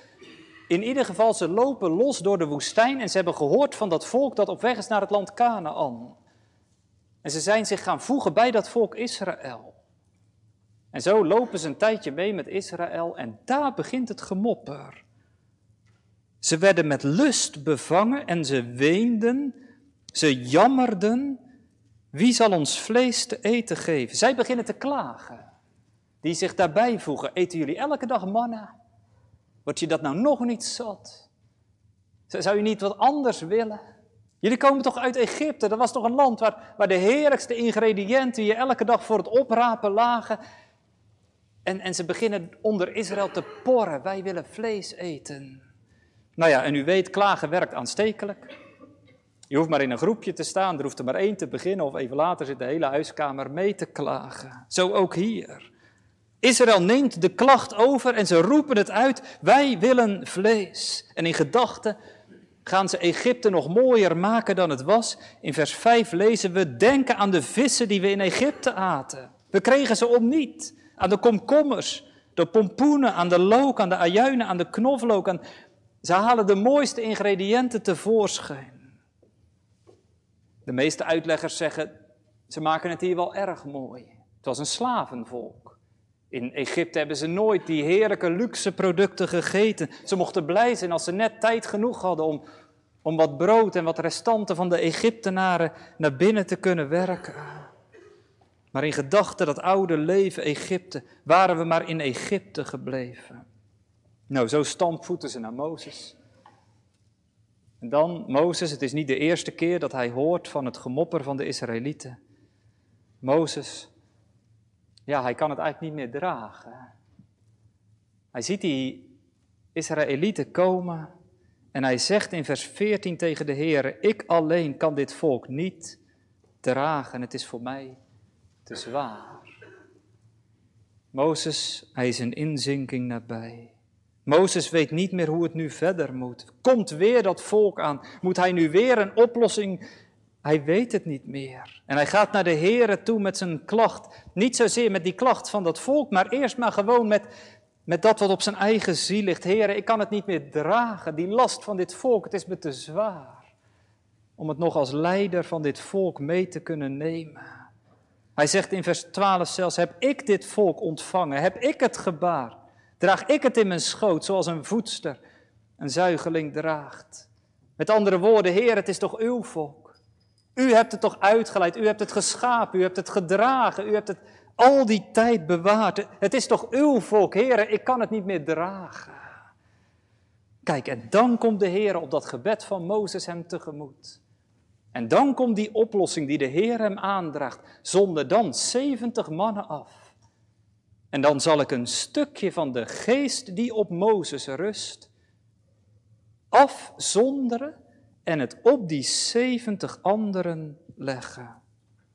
In ieder geval, ze lopen los door de woestijn en ze hebben gehoord van dat volk dat op weg is naar het land Canaan. En ze zijn zich gaan voegen bij dat volk Israël. En zo lopen ze een tijdje mee met Israël en daar begint het gemopper. Ze werden met lust bevangen en ze weenden, ze jammerden. Wie zal ons vlees te eten geven? Zij beginnen te klagen. Die zich daarbij voegen. Eten jullie elke dag manna? Word je dat nou nog niet zat? Zou je niet wat anders willen? Jullie komen toch uit Egypte? Dat was toch een land waar, waar de heerlijkste ingrediënten je elke dag voor het oprapen lagen. En, en ze beginnen onder Israël te porren. Wij willen vlees eten. Nou ja, en u weet, klagen werkt aanstekelijk. Je hoeft maar in een groepje te staan, er hoeft er maar één te beginnen of even later zit de hele huiskamer mee te klagen. Zo ook hier. Israël neemt de klacht over en ze roepen het uit, wij willen vlees. En in gedachten gaan ze Egypte nog mooier maken dan het was. In vers 5 lezen we, denken aan de vissen die we in Egypte aten. We kregen ze om niet. Aan de komkommers, de pompoenen, aan de look, aan de ajuinen, aan de knoflook. Ze halen de mooiste ingrediënten tevoorschijn. De meeste uitleggers zeggen, ze maken het hier wel erg mooi. Het was een slavenvolk. In Egypte hebben ze nooit die heerlijke luxe producten gegeten. Ze mochten blij zijn als ze net tijd genoeg hadden om, om wat brood en wat restanten van de Egyptenaren naar binnen te kunnen werken. Maar in gedachten dat oude leven Egypte, waren we maar in Egypte gebleven. Nou, zo stampvoeten ze naar Mozes. En dan Mozes, het is niet de eerste keer dat hij hoort van het gemopper van de Israëlieten. Mozes, ja, hij kan het eigenlijk niet meer dragen. Hij ziet die Israëlieten komen en hij zegt in vers 14 tegen de Heer, ik alleen kan dit volk niet dragen, het is voor mij te zwaar. Mozes, hij is een inzinking nabij. Mozes weet niet meer hoe het nu verder moet. Komt weer dat volk aan? Moet hij nu weer een oplossing? Hij weet het niet meer. En hij gaat naar de Here toe met zijn klacht. Niet zozeer met die klacht van dat volk, maar eerst maar gewoon met, met dat wat op zijn eigen ziel ligt. Heren, ik kan het niet meer dragen, die last van dit volk, het is me te zwaar. Om het nog als leider van dit volk mee te kunnen nemen. Hij zegt in vers 12 zelfs, heb ik dit volk ontvangen? Heb ik het gebaar? Draag ik het in mijn schoot, zoals een voedster een zuigeling draagt. Met andere woorden, Heer, het is toch uw volk. U hebt het toch uitgeleid, u hebt het geschapen, u hebt het gedragen, u hebt het al die tijd bewaard. Het is toch uw volk, Heer, ik kan het niet meer dragen. Kijk, en dan komt de Heer op dat gebed van Mozes hem tegemoet. En dan komt die oplossing die de Heer hem aandraagt. Zonder dan 70 mannen af. En dan zal ik een stukje van de geest die op Mozes rust afzonderen en het op die 70 anderen leggen.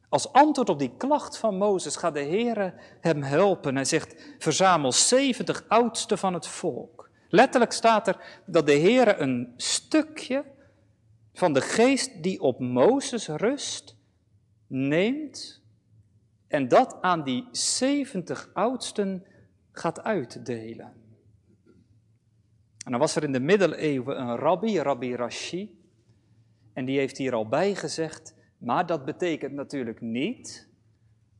Als antwoord op die klacht van Mozes gaat de Heer hem helpen. Hij zegt, verzamel 70 oudsten van het volk. Letterlijk staat er dat de Heer een stukje van de geest die op Mozes rust neemt en dat aan die 70 oudsten gaat uitdelen. En dan was er in de middeleeuwen een rabbi, Rabbi Rashi, en die heeft hier al bij gezegd, maar dat betekent natuurlijk niet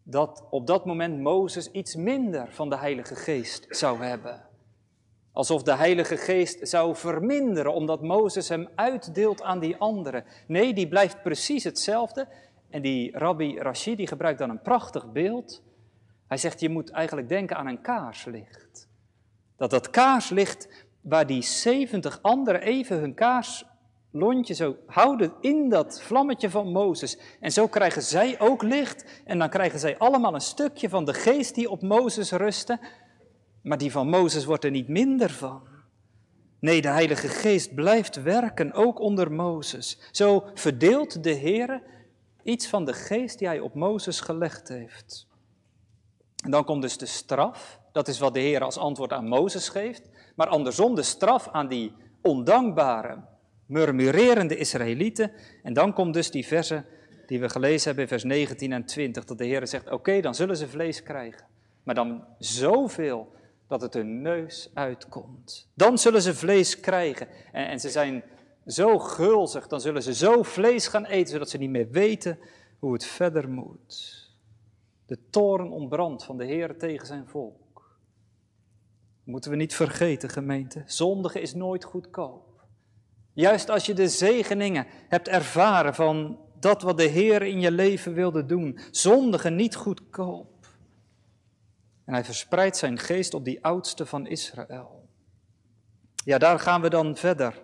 dat op dat moment Mozes iets minder van de Heilige Geest zou hebben. Alsof de Heilige Geest zou verminderen omdat Mozes hem uitdeelt aan die anderen. Nee, die blijft precies hetzelfde en die rabbi Rashid die gebruikt dan een prachtig beeld. Hij zegt, je moet eigenlijk denken aan een kaarslicht. Dat dat kaarslicht, waar die 70 anderen even hun kaarslontje zo houden in dat vlammetje van Mozes. En zo krijgen zij ook licht en dan krijgen zij allemaal een stukje van de geest die op Mozes rustte. Maar die van Mozes wordt er niet minder van. Nee, de Heilige Geest blijft werken, ook onder Mozes. Zo verdeelt de Heer Iets van de geest die hij op Mozes gelegd heeft. En dan komt dus de straf. Dat is wat de Heer als antwoord aan Mozes geeft. Maar andersom de straf aan die ondankbare, murmurerende Israëlieten. En dan komt dus die verse die we gelezen hebben in vers 19 en 20. Dat de Heer zegt, oké, dan zullen ze vlees krijgen. Maar dan zoveel dat het hun neus uitkomt. Dan zullen ze vlees krijgen. En, en ze zijn zo gulzig, dan zullen ze zo vlees gaan eten, zodat ze niet meer weten hoe het verder moet. De toren ontbrandt van de Heer tegen zijn volk. Moeten we niet vergeten, gemeente. Zondige is nooit goedkoop. Juist als je de zegeningen hebt ervaren van dat wat de Heer in je leven wilde doen. Zondige niet goedkoop. En hij verspreidt zijn geest op die oudste van Israël. Ja, daar gaan we dan verder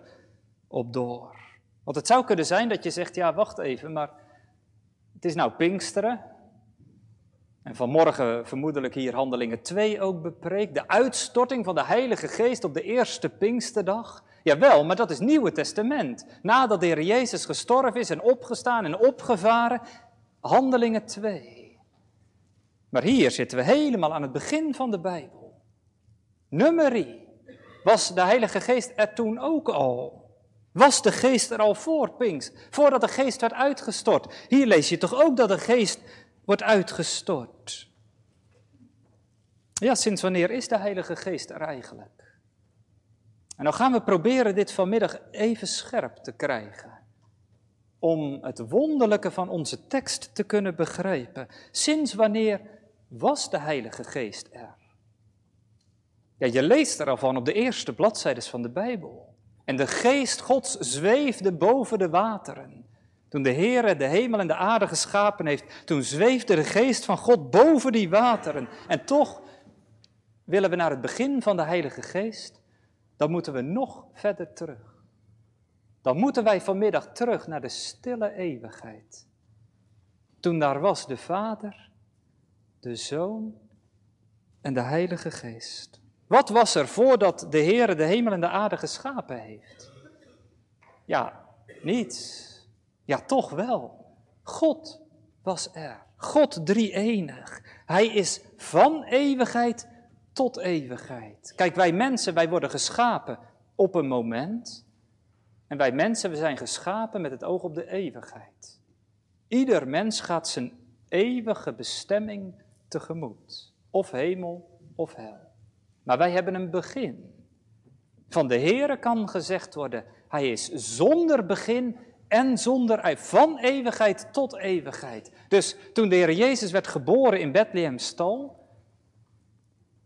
op door. Want het zou kunnen zijn dat je zegt, ja, wacht even, maar het is nou Pinksteren. En vanmorgen vermoedelijk hier Handelingen 2 ook bepreekt. De uitstorting van de Heilige Geest op de eerste Pinksterdag. Jawel, maar dat is Nieuwe Testament. Nadat de Heer Jezus gestorven is en opgestaan en opgevaren. Handelingen 2. Maar hier zitten we helemaal aan het begin van de Bijbel. Nummerie. Was de Heilige Geest er toen ook al? Was de geest er al voor Pinks, voordat de geest werd uitgestort? Hier lees je toch ook dat de geest wordt uitgestort. Ja, sinds wanneer is de Heilige Geest er eigenlijk? En dan gaan we proberen dit vanmiddag even scherp te krijgen. Om het wonderlijke van onze tekst te kunnen begrijpen. Sinds wanneer was de Heilige Geest er? Ja, je leest er al van op de eerste bladzijdes van de Bijbel. En de geest Gods zweefde boven de wateren. Toen de Heere de hemel en de aarde geschapen heeft, toen zweefde de geest van God boven die wateren. En toch willen we naar het begin van de Heilige Geest, dan moeten we nog verder terug. Dan moeten wij vanmiddag terug naar de stille eeuwigheid. Toen daar was de Vader, de Zoon en de Heilige Geest. Wat was er voordat de Heere de hemel en de aarde geschapen heeft? Ja, niets. Ja, toch wel. God was er. God drie-enig. Hij is van eeuwigheid tot eeuwigheid. Kijk, wij mensen, wij worden geschapen op een moment. En wij mensen, we zijn geschapen met het oog op de eeuwigheid. Ieder mens gaat zijn eeuwige bestemming tegemoet. Of hemel of hel. Maar wij hebben een begin. Van de Heere kan gezegd worden, hij is zonder begin en zonder eind, van eeuwigheid tot eeuwigheid. Dus toen de Heer Jezus werd geboren in Bethlehem stal,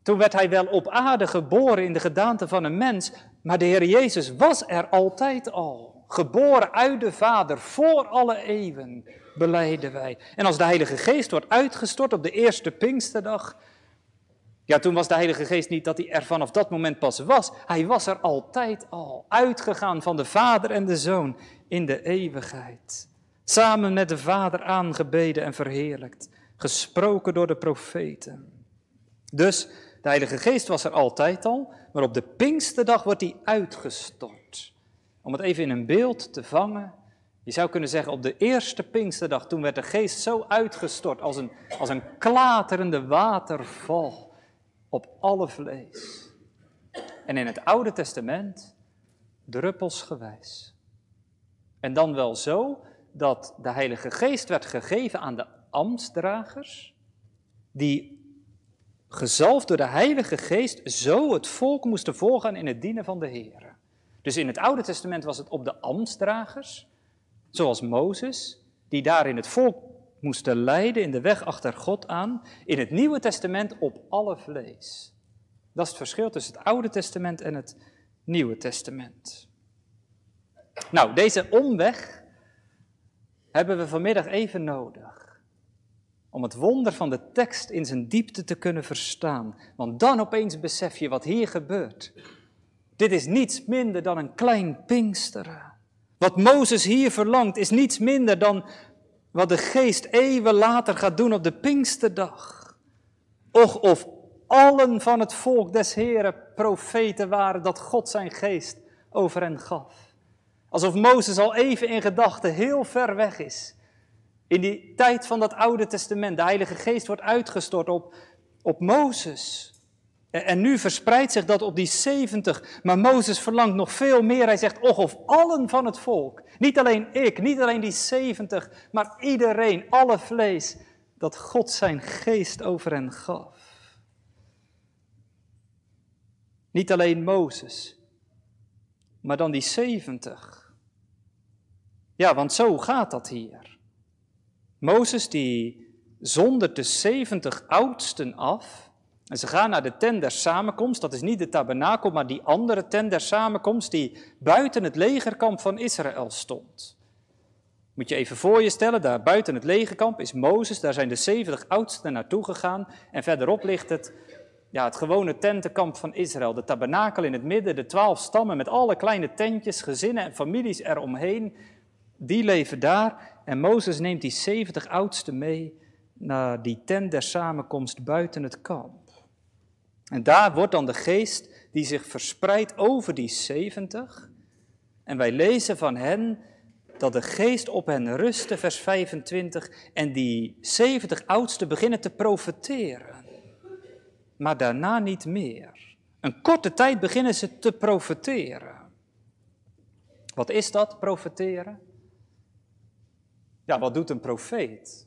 toen werd hij wel op aarde geboren in de gedaante van een mens, maar de Heer Jezus was er altijd al. Geboren uit de Vader voor alle eeuwen, beleiden wij. En als de Heilige Geest wordt uitgestort op de eerste Pinksterdag, ja, toen was de Heilige Geest niet dat hij er vanaf dat moment pas was. Hij was er altijd al, uitgegaan van de Vader en de Zoon in de eeuwigheid. Samen met de Vader aangebeden en verheerlijkt, gesproken door de profeten. Dus de Heilige Geest was er altijd al, maar op de Pinksterdag wordt hij uitgestort. Om het even in een beeld te vangen, je zou kunnen zeggen op de eerste Pinksterdag, toen werd de Geest zo uitgestort als een, als een klaterende waterval op alle vlees. En in het Oude Testament druppelsgewijs. En dan wel zo dat de Heilige Geest werd gegeven aan de ambtsdragers, die gezalfd door de Heilige Geest zo het volk moesten voorgaan in het dienen van de Heer. Dus in het Oude Testament was het op de ambtsdragers, zoals Mozes, die daar in het volk moesten leiden in de weg achter God aan, in het Nieuwe Testament op alle vlees. Dat is het verschil tussen het Oude Testament en het Nieuwe Testament. Nou, deze omweg hebben we vanmiddag even nodig. Om het wonder van de tekst in zijn diepte te kunnen verstaan. Want dan opeens besef je wat hier gebeurt. Dit is niets minder dan een klein Pinksteren. Wat Mozes hier verlangt is niets minder dan wat de geest eeuwen later gaat doen op de Pinksterdag. Och, of allen van het volk des Heren profeten waren dat God zijn geest over hen gaf. Alsof Mozes al even in gedachten heel ver weg is. In die tijd van dat Oude Testament, de Heilige Geest wordt uitgestort op, op Mozes. En nu verspreidt zich dat op die 70. Maar Mozes verlangt nog veel meer. Hij zegt, och of allen van het volk. Niet alleen ik, niet alleen die 70, maar iedereen, alle vlees. Dat God zijn geest over hen gaf. Niet alleen Mozes, maar dan die 70. Ja, want zo gaat dat hier. Mozes die zondert de 70 oudsten af. En ze gaan naar de tent der samenkomst. Dat is niet de tabernakel, maar die andere tent der samenkomst die buiten het legerkamp van Israël stond. Moet je even voor je stellen, daar buiten het legerkamp is Mozes, daar zijn de 70 oudsten naartoe gegaan. En verderop ligt het, ja, het gewone tentenkamp van Israël. De tabernakel in het midden, de twaalf stammen met alle kleine tentjes, gezinnen en families eromheen. Die leven daar. En Mozes neemt die 70 oudsten mee naar die tent der samenkomst buiten het kamp. En daar wordt dan de geest die zich verspreidt over die 70. En wij lezen van hen dat de geest op hen rustte, vers 25, en die 70 oudsten beginnen te profeteren. Maar daarna niet meer. Een korte tijd beginnen ze te profeteren. Wat is dat, profeteren? Ja, wat doet een profeet?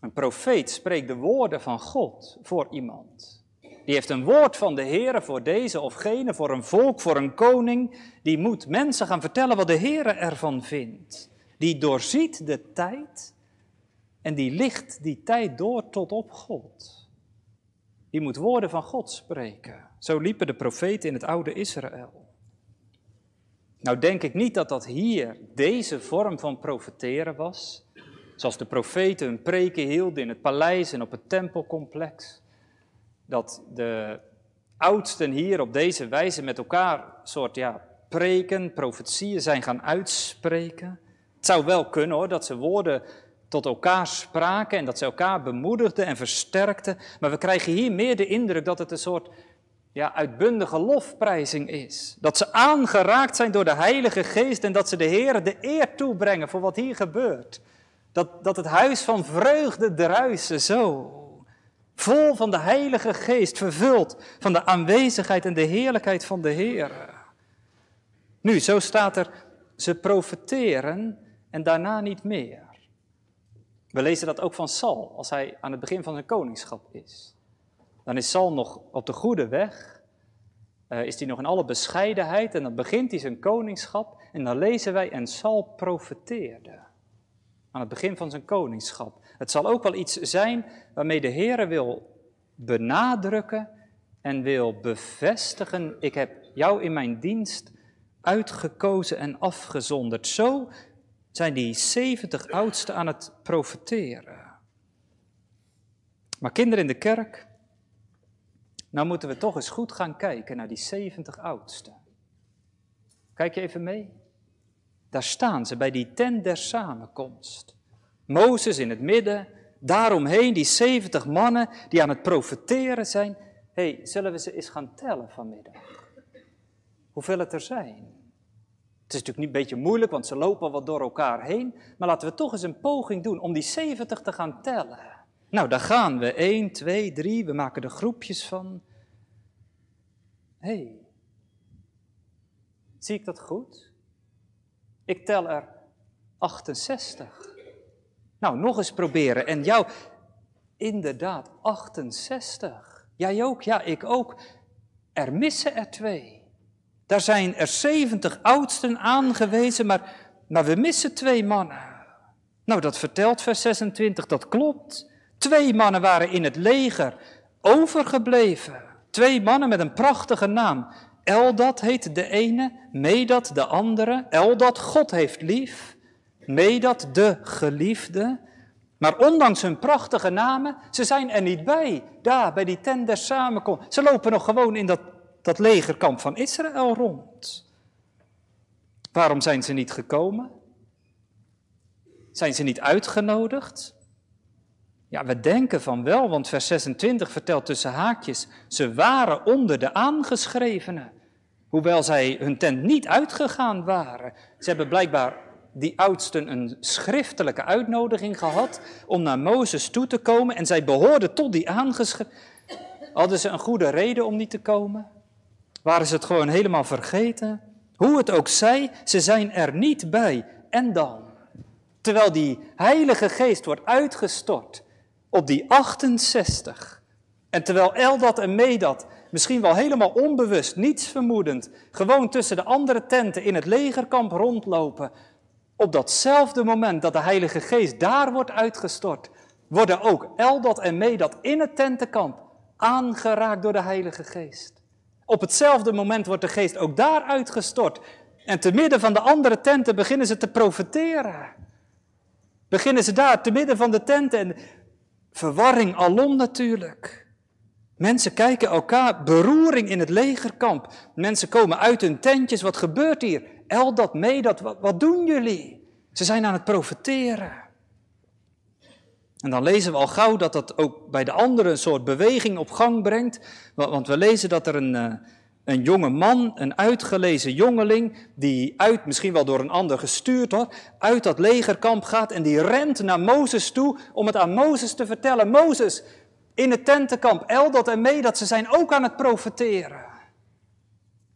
Een profeet spreekt de woorden van God voor iemand. Die heeft een woord van de Heer voor deze of gene, voor een volk, voor een koning. Die moet mensen gaan vertellen wat de Heer ervan vindt. Die doorziet de tijd en die licht die tijd door tot op God. Die moet woorden van God spreken. Zo liepen de profeten in het oude Israël. Nou denk ik niet dat dat hier deze vorm van profeteren was. Zoals de profeten hun preken hielden in het paleis en op het tempelcomplex dat de oudsten hier op deze wijze met elkaar soort ja, preken, profetieën zijn gaan uitspreken. Het zou wel kunnen hoor, dat ze woorden tot elkaar spraken en dat ze elkaar bemoedigden en versterkten. Maar we krijgen hier meer de indruk dat het een soort ja, uitbundige lofprijzing is. Dat ze aangeraakt zijn door de Heilige Geest en dat ze de Heer de eer toebrengen voor wat hier gebeurt. Dat, dat het huis van vreugde druisen zo. Vol van de Heilige Geest, vervuld van de aanwezigheid en de heerlijkheid van de Heer. Nu, zo staat er, ze profeteren en daarna niet meer. We lezen dat ook van Saul, als hij aan het begin van zijn koningschap is. Dan is Saul nog op de goede weg, uh, is hij nog in alle bescheidenheid en dan begint hij zijn koningschap en dan lezen wij en Saul profeteerde. Aan het begin van zijn koningschap. Het zal ook wel iets zijn waarmee de Heer wil benadrukken en wil bevestigen, ik heb jou in mijn dienst uitgekozen en afgezonderd. Zo zijn die 70 oudsten aan het profeteren. Maar kinderen in de kerk, nou moeten we toch eens goed gaan kijken naar die 70 oudsten. Kijk je even mee? Daar staan ze bij die tent der samenkomst. Mozes in het midden, daaromheen die 70 mannen die aan het profeteren zijn. Hé, hey, zullen we ze eens gaan tellen vanmiddag? Hoeveel het er zijn? Het is natuurlijk niet een beetje moeilijk, want ze lopen wat door elkaar heen. Maar laten we toch eens een poging doen om die 70 te gaan tellen. Nou, daar gaan we. 1, 2, 3. We maken er groepjes van. Hé, hey, zie ik dat goed? Ik tel er 68. Nou, nog eens proberen. En jou, inderdaad, 68. Jij ook, ja, ik ook. Er missen er twee. Daar zijn er 70 oudsten aangewezen, maar, maar we missen twee mannen. Nou, dat vertelt vers 26, dat klopt. Twee mannen waren in het leger overgebleven. Twee mannen met een prachtige naam. Eldat heet de ene, Medat de andere. Eldat God heeft lief. Medat de geliefde. Maar ondanks hun prachtige namen, ze zijn er niet bij. Daar, bij die tent der samenkomst. Ze lopen nog gewoon in dat, dat legerkamp van Israël rond. Waarom zijn ze niet gekomen? Zijn ze niet uitgenodigd? Ja, we denken van wel, want vers 26 vertelt tussen haakjes, ze waren onder de aangeschrevenen, hoewel zij hun tent niet uitgegaan waren. Ze hebben blijkbaar die oudsten een schriftelijke uitnodiging gehad om naar Mozes toe te komen en zij behoorden tot die aangeschreven. Hadden ze een goede reden om niet te komen? Waren ze het gewoon helemaal vergeten? Hoe het ook zij, ze zijn er niet bij. En dan? Terwijl die Heilige Geest wordt uitgestort op die 68. En terwijl Eldat en Medat misschien wel helemaal onbewust, niets vermoedend, gewoon tussen de andere tenten in het legerkamp rondlopen. Op datzelfde moment dat de Heilige Geest daar wordt uitgestort, worden ook Eldad en Medad in het tentenkamp aangeraakt door de Heilige Geest. Op hetzelfde moment wordt de Geest ook daar uitgestort. En te midden van de andere tenten beginnen ze te profeteren. Beginnen ze daar, te midden van de tenten. En verwarring alom natuurlijk. Mensen kijken elkaar, beroering in het legerkamp. Mensen komen uit hun tentjes, wat gebeurt hier? Eldad, Medad, wat, wat doen jullie? Ze zijn aan het profeteren. En dan lezen we al gauw dat dat ook bij de anderen een soort beweging op gang brengt. Want we lezen dat er een, eh, een jonge man, een uitgelezen jongeling, die uit, misschien wel door een ander gestuurd hoor, uit dat legerkamp gaat en die rent naar Mozes toe om het aan Mozes te vertellen. Mozes, in het tentenkamp, Eldad en Medad, ze zijn ook aan het profeteren.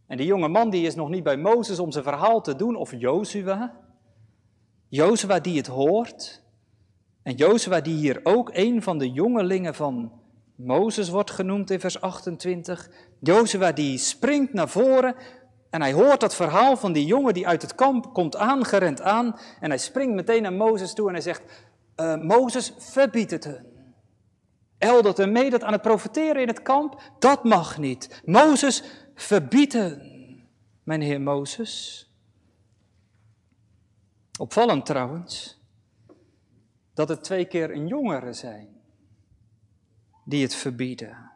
En die jonge man die is nog niet bij Mozes om zijn verhaal te doen, of Jozua. Jozua die het hoort. En Jozua die hier ook een van de jongelingen van Mozes wordt genoemd in vers 28. Jozua die springt naar voren en hij hoort dat verhaal van die jongen die uit het kamp komt aangerend aan. En hij springt meteen naar Mozes toe en hij zegt, uh, Mozes, verbied het hun. Eldert en Medad aan het profeteren in het kamp, dat mag niet. Mozes, verbieden, mijn heer Mozes. Opvallend trouwens, dat het twee keer een jongere zijn die het verbieden.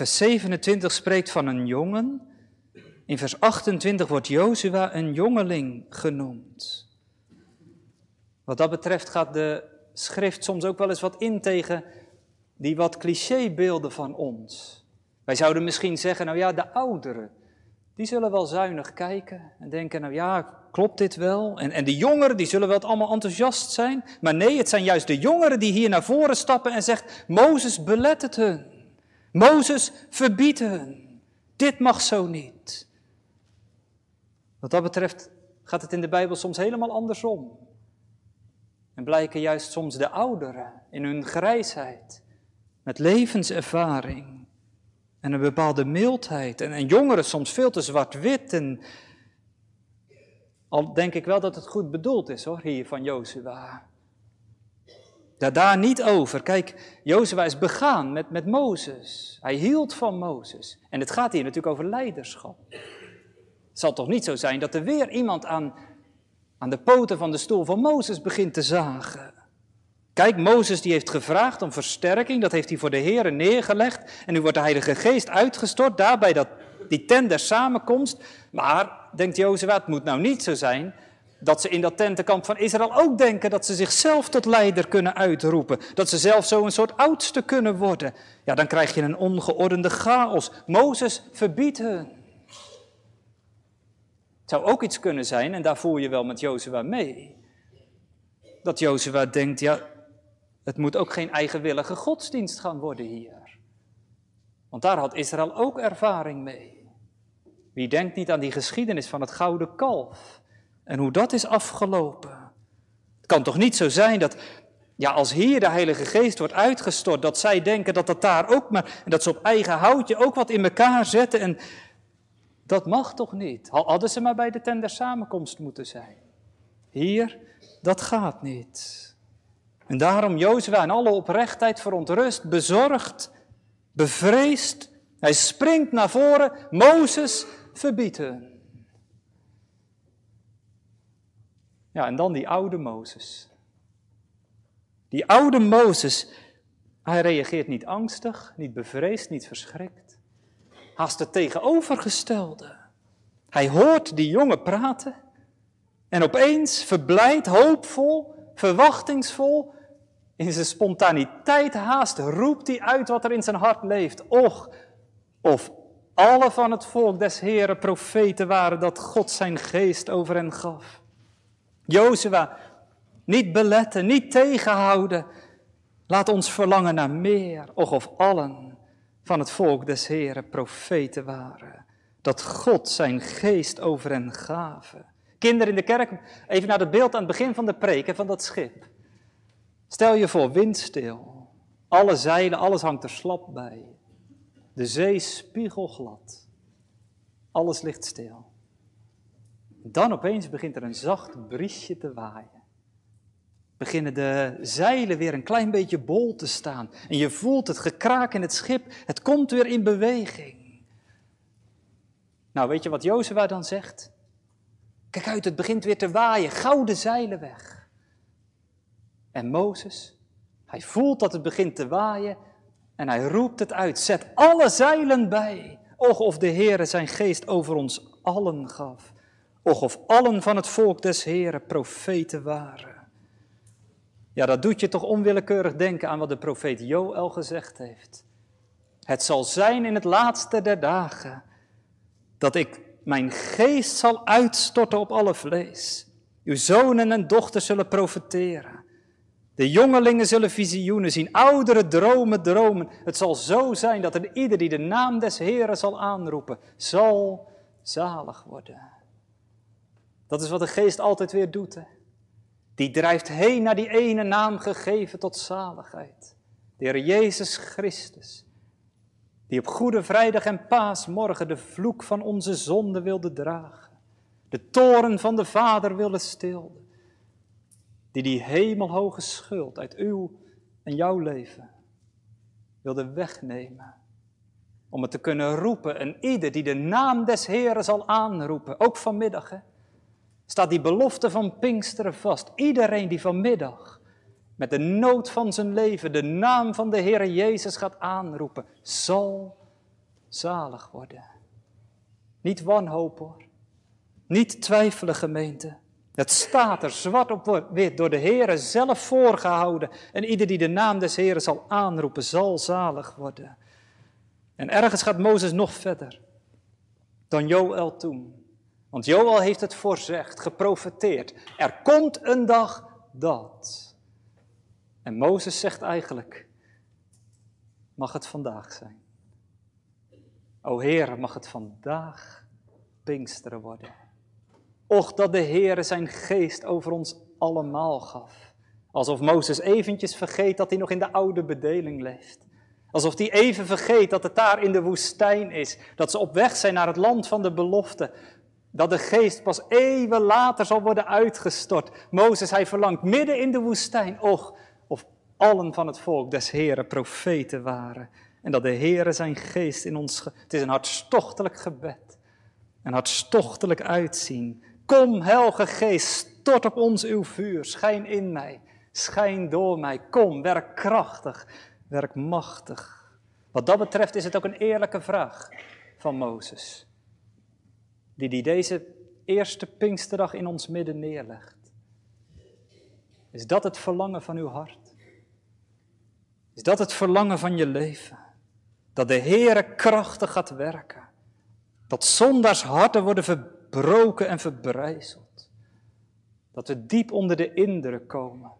Vers 27 spreekt van een jongen. In vers 28 wordt Jozua een jongeling genoemd. Wat dat betreft gaat de schrift soms ook wel eens wat in tegen die wat clichébeelden van ons. Wij zouden misschien zeggen, nou ja, de ouderen, die zullen wel zuinig kijken en denken, nou ja, klopt dit wel? En, en de jongeren, die zullen wel allemaal enthousiast zijn. Maar nee, het zijn juist de jongeren die hier naar voren stappen en zegt, Mozes belet het hun. Mozes verbiedt hun. Dit mag zo niet. Wat dat betreft gaat het in de Bijbel soms helemaal andersom. En blijken juist soms de ouderen in hun grijsheid, met levenservaring en een bepaalde mildheid. En, en jongeren soms veel te zwart-wit al denk ik wel dat het goed bedoeld is hoor, hier van Jozua. Daar, daar niet over. Kijk, Jozua is begaan met, met Mozes. Hij hield van Mozes. En het gaat hier natuurlijk over leiderschap. Het zal toch niet zo zijn dat er weer iemand aan, aan de poten van de stoel van Mozes begint te zagen. Kijk, Mozes die heeft gevraagd om versterking, dat heeft hij voor de Heeren neergelegd. En nu wordt de Heilige Geest uitgestort, daar bij dat, die tent der samenkomst. Maar denkt Jozua, het moet nou niet zo zijn dat ze in dat tentenkamp van Israël ook denken dat ze zichzelf tot leider kunnen uitroepen. Dat ze zelf zo een soort oudste kunnen worden. Ja, dan krijg je een ongeordende chaos. Mozes verbiedt hun. Het zou ook iets kunnen zijn, en daar voel je wel met Jozua mee. Dat Jozua denkt, ja, het moet ook geen eigenwillige godsdienst gaan worden hier. Want daar had Israël ook ervaring mee. Wie denkt niet aan die geschiedenis van het gouden kalf en hoe dat is afgelopen? Het kan toch niet zo zijn dat, ja, als hier de Heilige Geest wordt uitgestort, dat zij denken dat dat daar ook maar, en dat ze op eigen houtje ook wat in elkaar zetten en dat mag toch niet? Hadden ze maar bij de tender samenkomst moeten zijn. Hier, dat gaat niet. En daarom Jozua in alle oprechtheid verontrust, bezorgd, bevreesd. Hij springt naar voren, Mozes, verbieden. Ja, en dan die oude Mozes. Die oude Mozes, hij reageert niet angstig, niet bevreesd, niet verschrikt. Haast het tegenovergestelde. Hij hoort die jongen praten en opeens verblijd, hoopvol, verwachtingsvol, in zijn spontaniteit haast roept hij uit wat er in zijn hart leeft. Och, of alle van het volk des Heren profeten waren dat God zijn geest over hen gaf. Jozua, niet beletten, niet tegenhouden. Laat ons verlangen naar meer. Och of allen van het volk des Heren profeten waren. Dat God zijn geest over hen gaven. Kinderen in de kerk, even naar het beeld aan het begin van de preek van dat schip. Stel je voor, windstil. Alle zeilen, alles hangt er slap bij. De zee spiegelglad. Alles ligt stil. Dan opeens begint er een zacht briesje te waaien. Beginnen de zeilen weer een klein beetje bol te staan. En je voelt het gekraak in het schip. Het komt weer in beweging. Nou, weet je wat Jozua dan zegt? Kijk uit, het begint weer te waaien. Gouden zeilen weg. En Mozes, hij voelt dat het begint te waaien en hij roept het uit. Zet alle zeilen bij. Och, of de Heere zijn geest over ons allen gaf. Och, of allen van het volk des Heeren profeten waren. Ja, dat doet je toch onwillekeurig denken aan wat de profeet Joël gezegd heeft. Het zal zijn in het laatste der dagen dat ik mijn geest zal uitstorten op alle vlees. Uw zonen en dochters zullen profeteren. De jongelingen zullen visioenen zien, ouderen dromen dromen. Het zal zo zijn dat er ieder die de naam des Heren zal aanroepen, zal zalig worden. Dat is wat de geest altijd weer doet. Hè? Die drijft heen naar die ene naam gegeven tot zaligheid. De Heer Jezus Christus. Die op Goede Vrijdag en Paasmorgen de vloek van onze zonde wilde dragen. De toren van de Vader wilde stilden. Die die hemelhoge schuld uit uw en jouw leven wilde wegnemen. Om het te kunnen roepen en ieder die de naam des Heren zal aanroepen, ook vanmiddag, hè, staat die belofte van Pinksteren vast. Iedereen die vanmiddag met de nood van zijn leven de naam van de Heer Jezus gaat aanroepen, zal zalig worden. Niet wanhoop. Niet twijfelen gemeente. Het staat er zwart op wit door de Heer zelf voorgehouden. En ieder die de naam des Heeren zal aanroepen, zal zalig worden. En ergens gaat Mozes nog verder dan Joël toen. Want Joel heeft het voorzegd, geprofeteerd. Er komt een dag dat. En Mozes zegt eigenlijk, mag het vandaag zijn. O Heer, mag het vandaag Pinksteren worden. Och, dat de Heer zijn geest over ons allemaal gaf. Alsof Mozes eventjes vergeet dat hij nog in de oude bedeling leeft. Alsof hij even vergeet dat het daar in de woestijn is. Dat ze op weg zijn naar het land van de belofte. Dat de geest pas eeuwen later zal worden uitgestort. Mozes, hij verlangt midden in de woestijn. Och, of allen van het volk des Heren profeten waren. En dat de Heere zijn geest in ons... Het is een hartstochtelijk gebed. Een hartstochtelijk uitzien. Kom, helge geest, stort op ons uw vuur. Schijn in mij, schijn door mij. Kom, werk krachtig, werk machtig. Wat dat betreft is het ook een eerlijke vraag van Mozes die deze eerste Pinksterdag in ons midden neerlegt. Is dat het verlangen van uw hart? Is dat het verlangen van je leven? Dat de Heere krachtig gaat werken. Dat zondaars harten worden verbroken en verbrijzeld. Dat we diep onder de indruk komen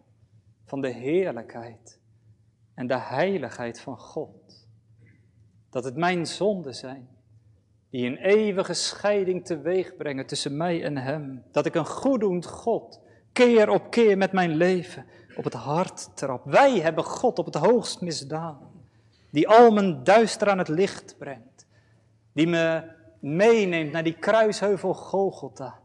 van de heerlijkheid en de heiligheid van God. Dat het mijn zonden zijn die een eeuwige scheiding teweeg brengen tussen mij en Hem. Dat ik een goeddoend God keer op keer met mijn leven op het hart trap. Wij hebben God op het hoogst misdaan, die al mijn duister aan het licht brengt, die me meeneemt naar die kruisheuvel Golgotha,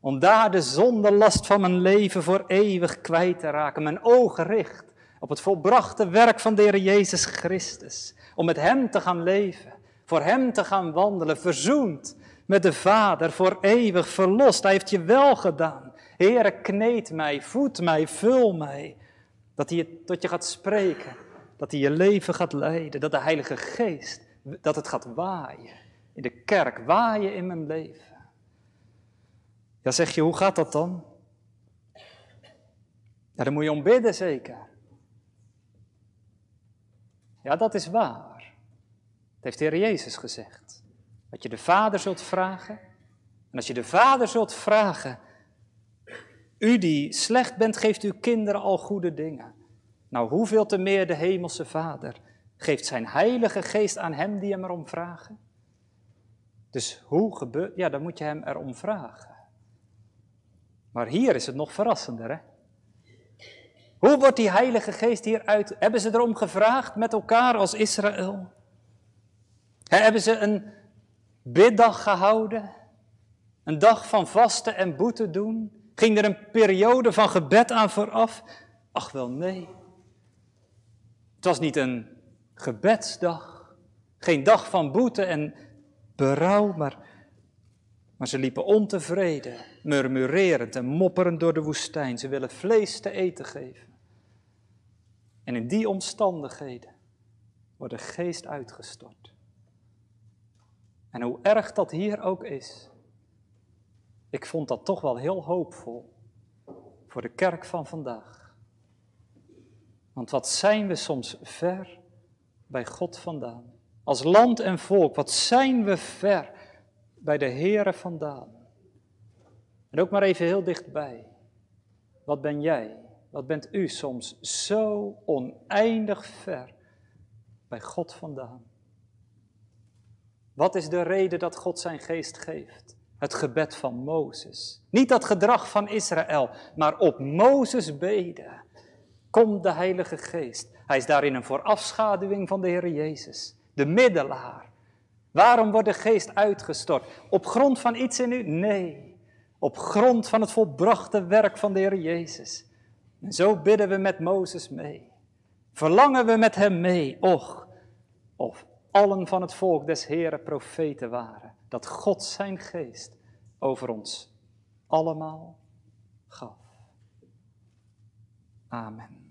om daar de zondelast van mijn leven voor eeuwig kwijt te raken. Mijn ogen richt op het volbrachte werk van de Heer Jezus Christus, om met Hem te gaan leven voor Hem te gaan wandelen, verzoend met de Vader, voor eeuwig verlost. Hij heeft je wel gedaan. Heere, kneed mij, voed mij, vul mij. Dat hij tot je gaat spreken, dat hij je leven gaat leiden, dat de Heilige Geest, dat het gaat waaien. In de kerk, waaien in mijn leven. Ja, zeg je, hoe gaat dat dan? Ja, dan moet je om bidden zeker. Ja, dat is waar. Dat heeft de Heer Jezus gezegd. Dat je de Vader zult vragen. En als je de Vader zult vragen, u die slecht bent, geeft uw kinderen al goede dingen. Nou, hoeveel te meer de Hemelse Vader geeft zijn Heilige Geest aan hem die hem erom vragen? Dus hoe gebeurt, ja, dan moet je hem erom vragen. Maar hier is het nog verrassender, hè? Hoe wordt die Heilige Geest hieruit? Hebben ze erom gevraagd met elkaar als Israël? Hebben ze een biddag gehouden? Een dag van vasten en boete doen? Ging er een periode van gebed aan vooraf? Ach wel nee. Het was niet een gebedsdag, geen dag van boete en berouw, maar, maar ze liepen ontevreden, murmurerend en mopperend door de woestijn. Ze willen vlees te eten geven. En in die omstandigheden wordt de geest uitgestort. En hoe erg dat hier ook is, ik vond dat toch wel heel hoopvol voor de kerk van vandaag. Want wat zijn we soms ver bij God vandaan. Als land en volk, wat zijn we ver bij de Here vandaan. En ook maar even heel dichtbij. Wat ben jij, wat bent u soms zo oneindig ver bij God vandaan? Wat is de reden dat God zijn geest geeft? Het gebed van Mozes. Niet dat gedrag van Israël, maar op Mozes beden. Komt de Heilige Geest. Hij is daarin een voorafschaduwing van de Heer Jezus, de middelaar. Waarom wordt de Geest uitgestort? Op grond van iets in u? Nee, op grond van het volbrachte werk van de Heer Jezus. En zo bidden we met Mozes mee. Verlangen we met hem mee, och, of allen van het volk des Heren profeten waren, dat God zijn geest over ons allemaal gaf. Amen.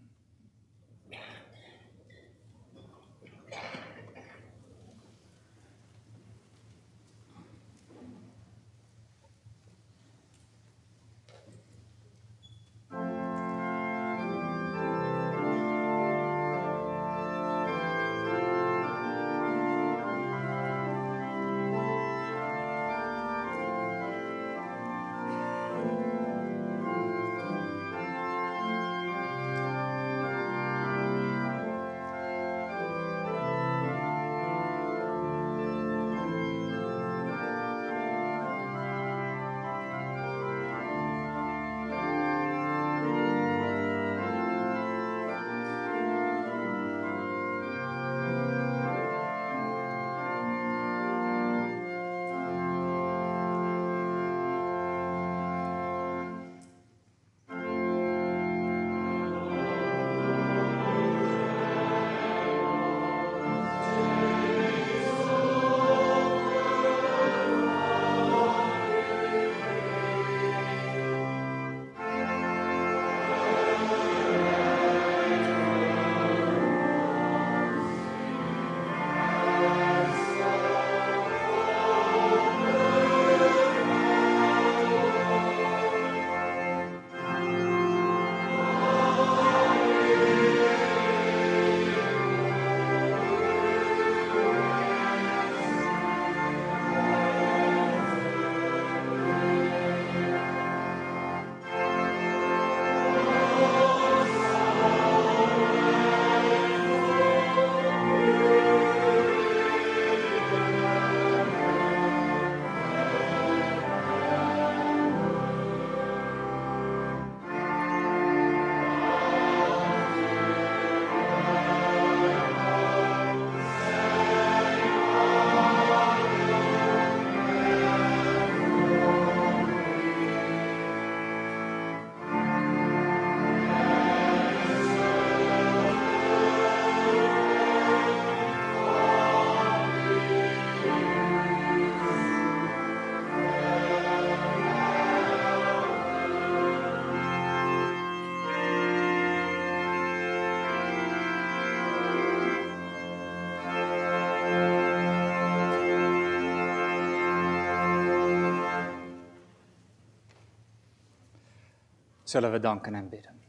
Zullen we danken en bidden.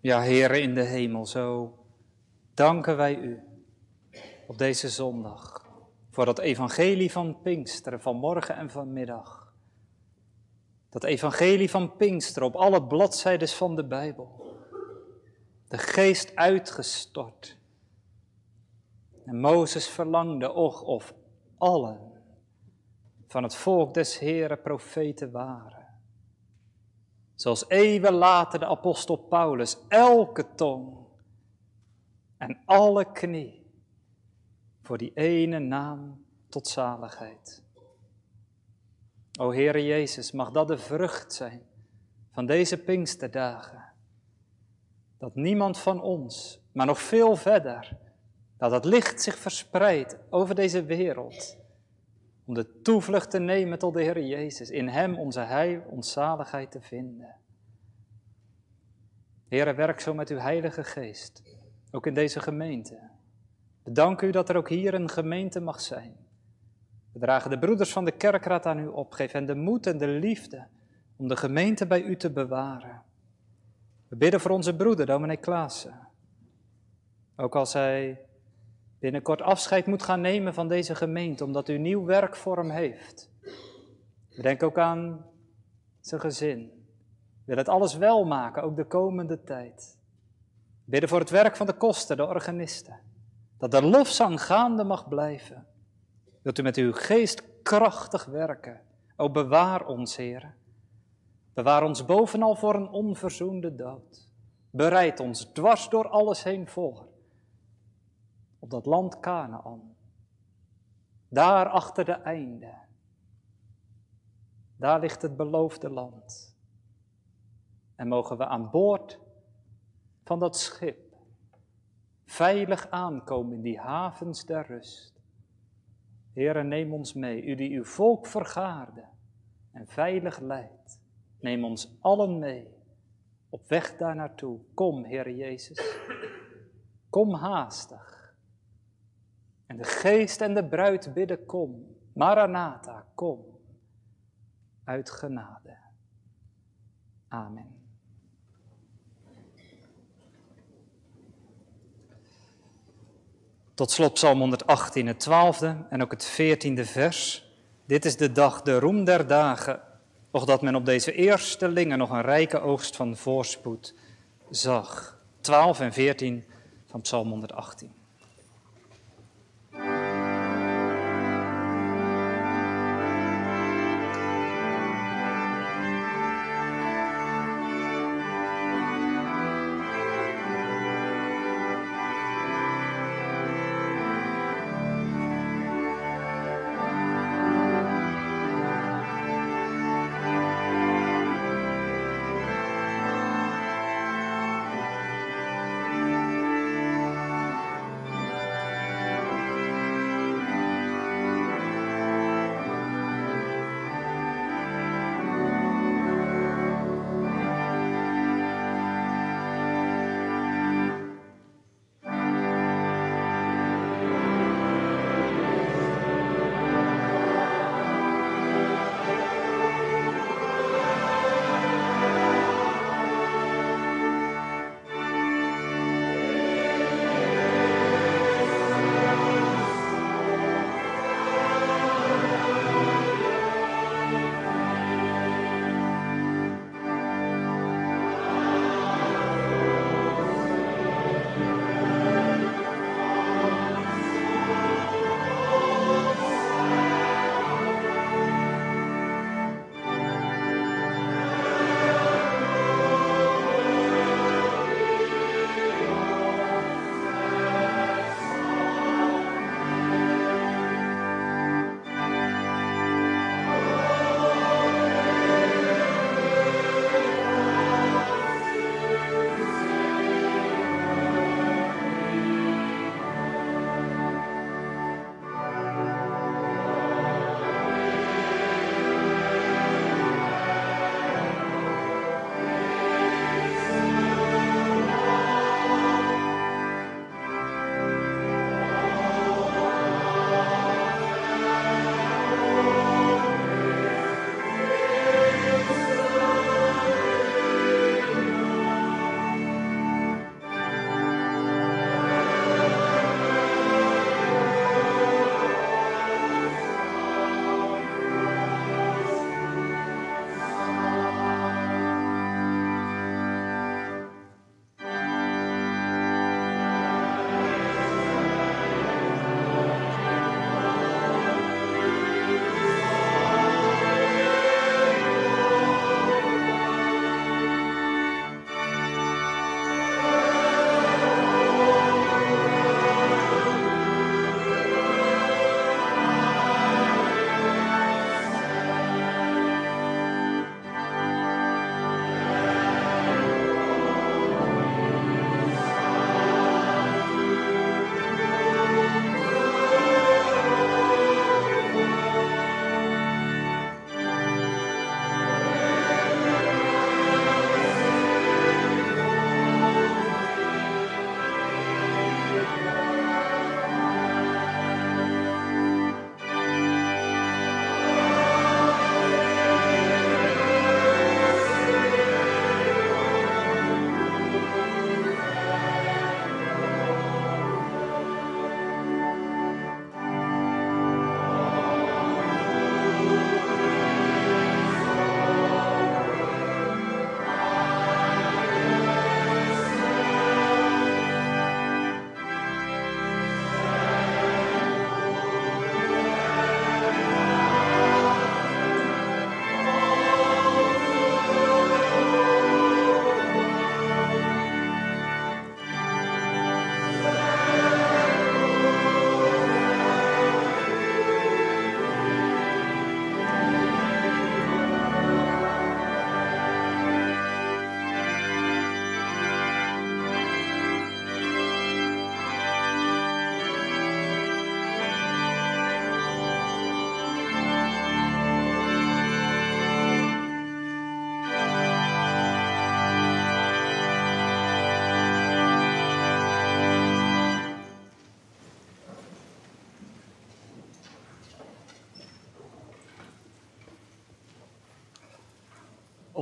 Ja, Heere in de hemel, zo danken wij U op deze zondag voor dat evangelie van Pinksteren, van morgen en vanmiddag. Dat evangelie van Pinksteren op alle bladzijden van de Bijbel. De geest uitgestort. En Mozes verlangde, och, of allen van het volk des Heren profeten waren. Zoals eeuwen later de apostel Paulus elke tong en alle knie voor die ene naam tot zaligheid. O Heere Jezus, mag dat de vrucht zijn van deze Pinksterdagen. Dat niemand van ons, maar nog veel verder, dat het licht zich verspreidt over deze wereld. Om de toevlucht te nemen tot de Heer Jezus, in Hem onze heil, onze zaligheid te vinden. Heere, werk zo met uw Heilige Geest, ook in deze gemeente. Bedank u dat er ook hier een gemeente mag zijn. We dragen de broeders van de kerkraad aan u op. Geef hen de moed en de liefde om de gemeente bij u te bewaren. We bidden voor onze broeder, dominee Klaassen. Ook als hij binnenkort afscheid moet gaan nemen van deze gemeente, omdat u nieuw werk heeft. We denken ook aan zijn gezin. Wil het alles wel maken, ook de komende tijd. Bidden voor het werk van de kosten, de organisten. Dat de lofzang gaande mag blijven. Wilt u met uw geest krachtig werken. O bewaar ons, Heer. Bewaar ons bovenal voor een onverzoende dood. Bereid ons dwars door alles heen voor. Op dat land Canaan. Daar achter de einde. Daar ligt het beloofde land. En mogen we aan boord van dat schip veilig aankomen in die havens der rust. Heere, neem ons mee, u die uw volk vergaarde en veilig leidt. Neem ons allen mee op weg daar naartoe. Kom, Heere Jezus, kom haastig. En de geest en de bruid bidden, kom. Maranatha, kom. Uit genade. Amen. Tot slot Psalm 118, het twaalfde en ook het veertiende vers. Dit is de dag, de roem der dagen, och dat men op deze eerste lingen nog een rijke oogst van voorspoed zag. 12 en 14 van Psalm 118.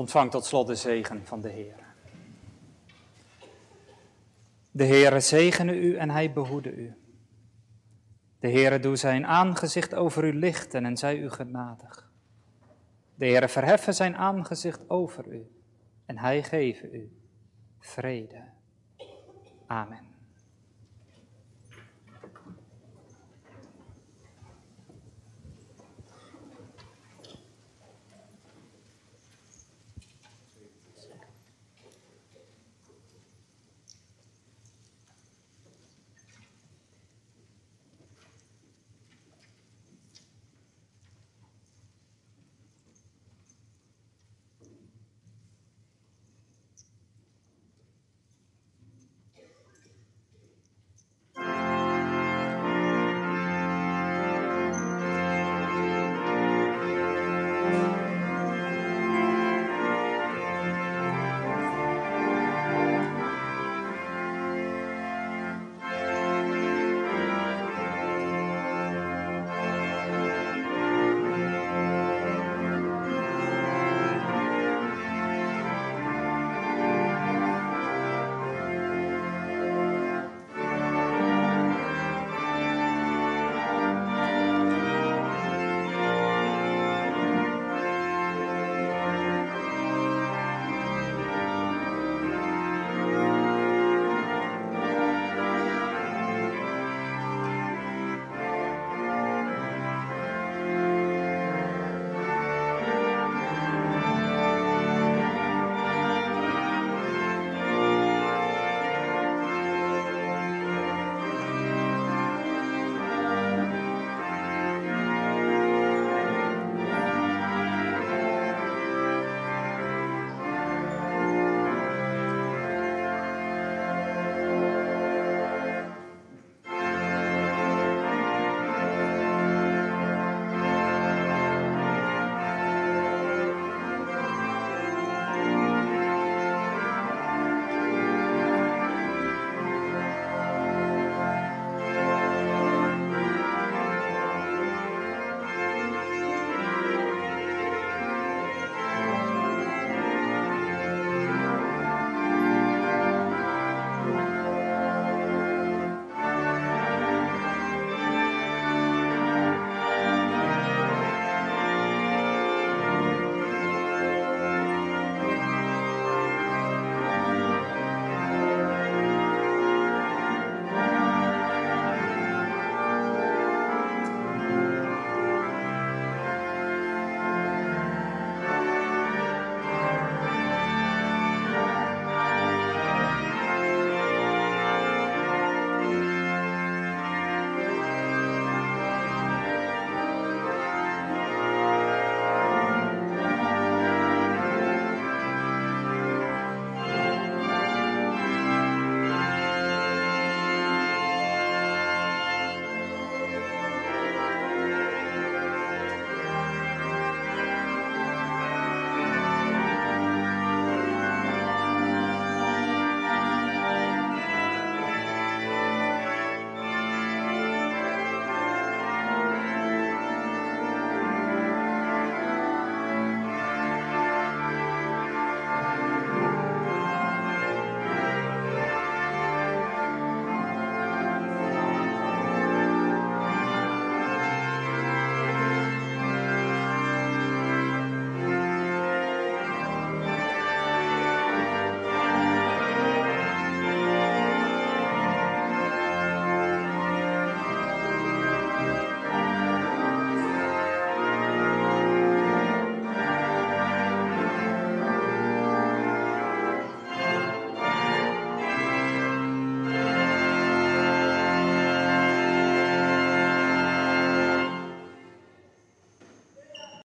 Ontvang tot slot de zegen van de Heer. De Heere zegene u en hij behoede u. De Heere doe zijn aangezicht over u lichten en zij u genadig. De Heere verheffen zijn aangezicht over u en hij geven u vrede. Amen.